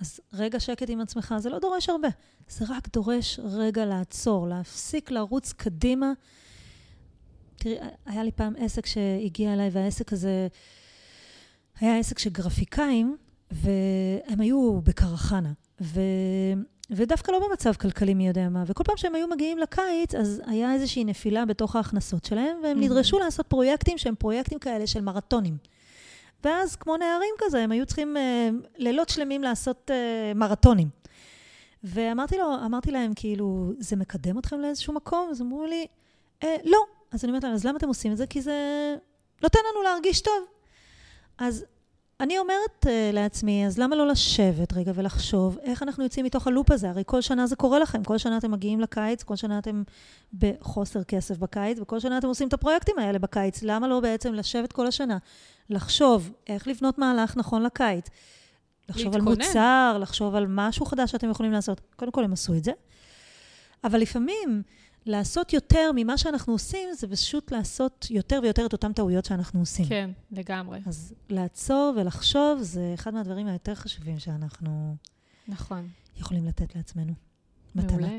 אז רגע שקט עם עצמך, זה לא דורש הרבה. זה רק דורש רגע לעצור, להפסיק לרוץ קדימה. תראי, היה לי פעם עסק שהגיע אליי, והעסק הזה היה עסק של גרפיקאים, והם היו בקרחנה, ו... ודווקא לא במצב כלכלי מי יודע מה. וכל פעם שהם היו מגיעים לקיץ, אז היה איזושהי נפילה בתוך ההכנסות שלהם, והם mm-hmm. נדרשו לעשות פרויקטים שהם פרויקטים כאלה של מרתונים. ואז, כמו נערים כזה, הם היו צריכים uh, לילות שלמים לעשות uh, מרתונים. ואמרתי לו, אמרתי להם, כאילו, זה מקדם אתכם לאיזשהו מקום? אז אמרו לי, אה, לא. אז אני אומרת להם, אז למה אתם עושים את זה? כי זה נותן לנו להרגיש טוב. אז אני אומרת uh, לעצמי, אז למה לא לשבת רגע ולחשוב איך אנחנו יוצאים מתוך הלופ הזה? הרי כל שנה זה קורה לכם, כל שנה אתם מגיעים לקיץ, כל שנה אתם בחוסר כסף בקיץ, וכל שנה אתם עושים את הפרויקטים האלה בקיץ. למה לא בעצם לשבת כל השנה? לחשוב איך לבנות מהלך נכון לקיץ. לחשוב להתכונן. על מוצר, לחשוב על משהו חדש שאתם יכולים לעשות. קודם כל, הם עשו את זה. אבל לפעמים, לעשות יותר ממה שאנחנו עושים, זה פשוט לעשות יותר ויותר את אותן טעויות שאנחנו עושים. כן, לגמרי. אז לעצור ולחשוב, זה אחד מהדברים היותר חשובים שאנחנו... נכון. יכולים לתת לעצמנו. מתנה. מעולה.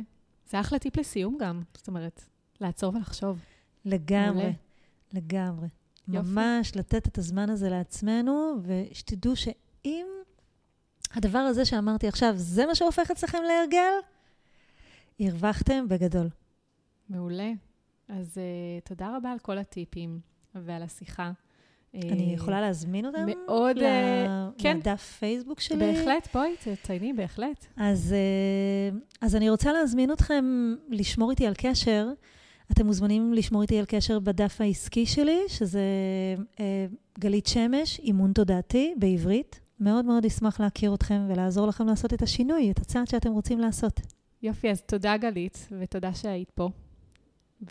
זה אחלה טיפ לסיום גם, זאת אומרת, לעצור ולחשוב. לגמרי, מעולה. לגמרי. יופי. ממש לתת את הזמן הזה לעצמנו, ושתדעו שאם הדבר הזה שאמרתי עכשיו, זה מה שהופך אצלכם להרגל, הרווחתם בגדול. מעולה. אז uh, תודה רבה על כל הטיפים ועל השיחה. אני uh, יכולה להזמין אותם? מאוד, uh, כן. לדף פייסבוק שלי? בהחלט, בואי, תצייני, בהחלט. אז, אז אני רוצה להזמין אתכם לשמור איתי על קשר. אתם מוזמנים לשמור איתי על קשר בדף העסקי שלי, שזה גלית שמש, אימון תודעתי בעברית. מאוד מאוד אשמח להכיר אתכם ולעזור לכם לעשות את השינוי, את הצעד שאתם רוצים לעשות. יופי, אז תודה גלית, ותודה שהיית פה.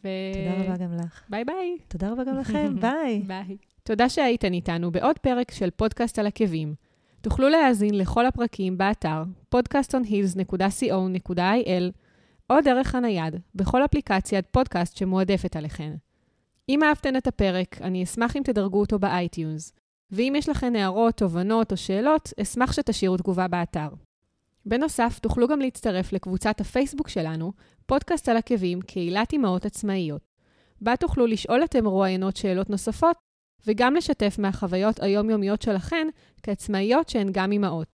ו... תודה רבה גם לך. ביי ביי. תודה רבה גם [laughs] לכם, ביי. ביי. תודה שהייתן איתנו בעוד פרק של פודקאסט על עקבים. תוכלו להאזין לכל הפרקים באתר podcastonheels.co.il או דרך הנייד, בכל אפליקציית פודקאסט שמועדפת עליכן. אם אהבתן את הפרק, אני אשמח אם תדרגו אותו ב iTunes. ואם יש לכן הערות, תובנות או שאלות, אשמח שתשאירו תגובה באתר. בנוסף, תוכלו גם להצטרף לקבוצת הפייסבוק שלנו, פודקאסט על עקבים, קהילת אמהות עצמאיות. בה תוכלו לשאול את המרואיינות שאלות נוספות, וגם לשתף מהחוויות היומיומיות שלכן כעצמאיות שהן גם אמהות.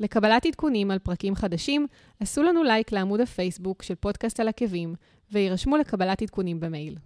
לקבלת עדכונים על פרקים חדשים, עשו לנו לייק לעמוד הפייסבוק של פודקאסט על עקבים, ויירשמו לקבלת עדכונים במייל.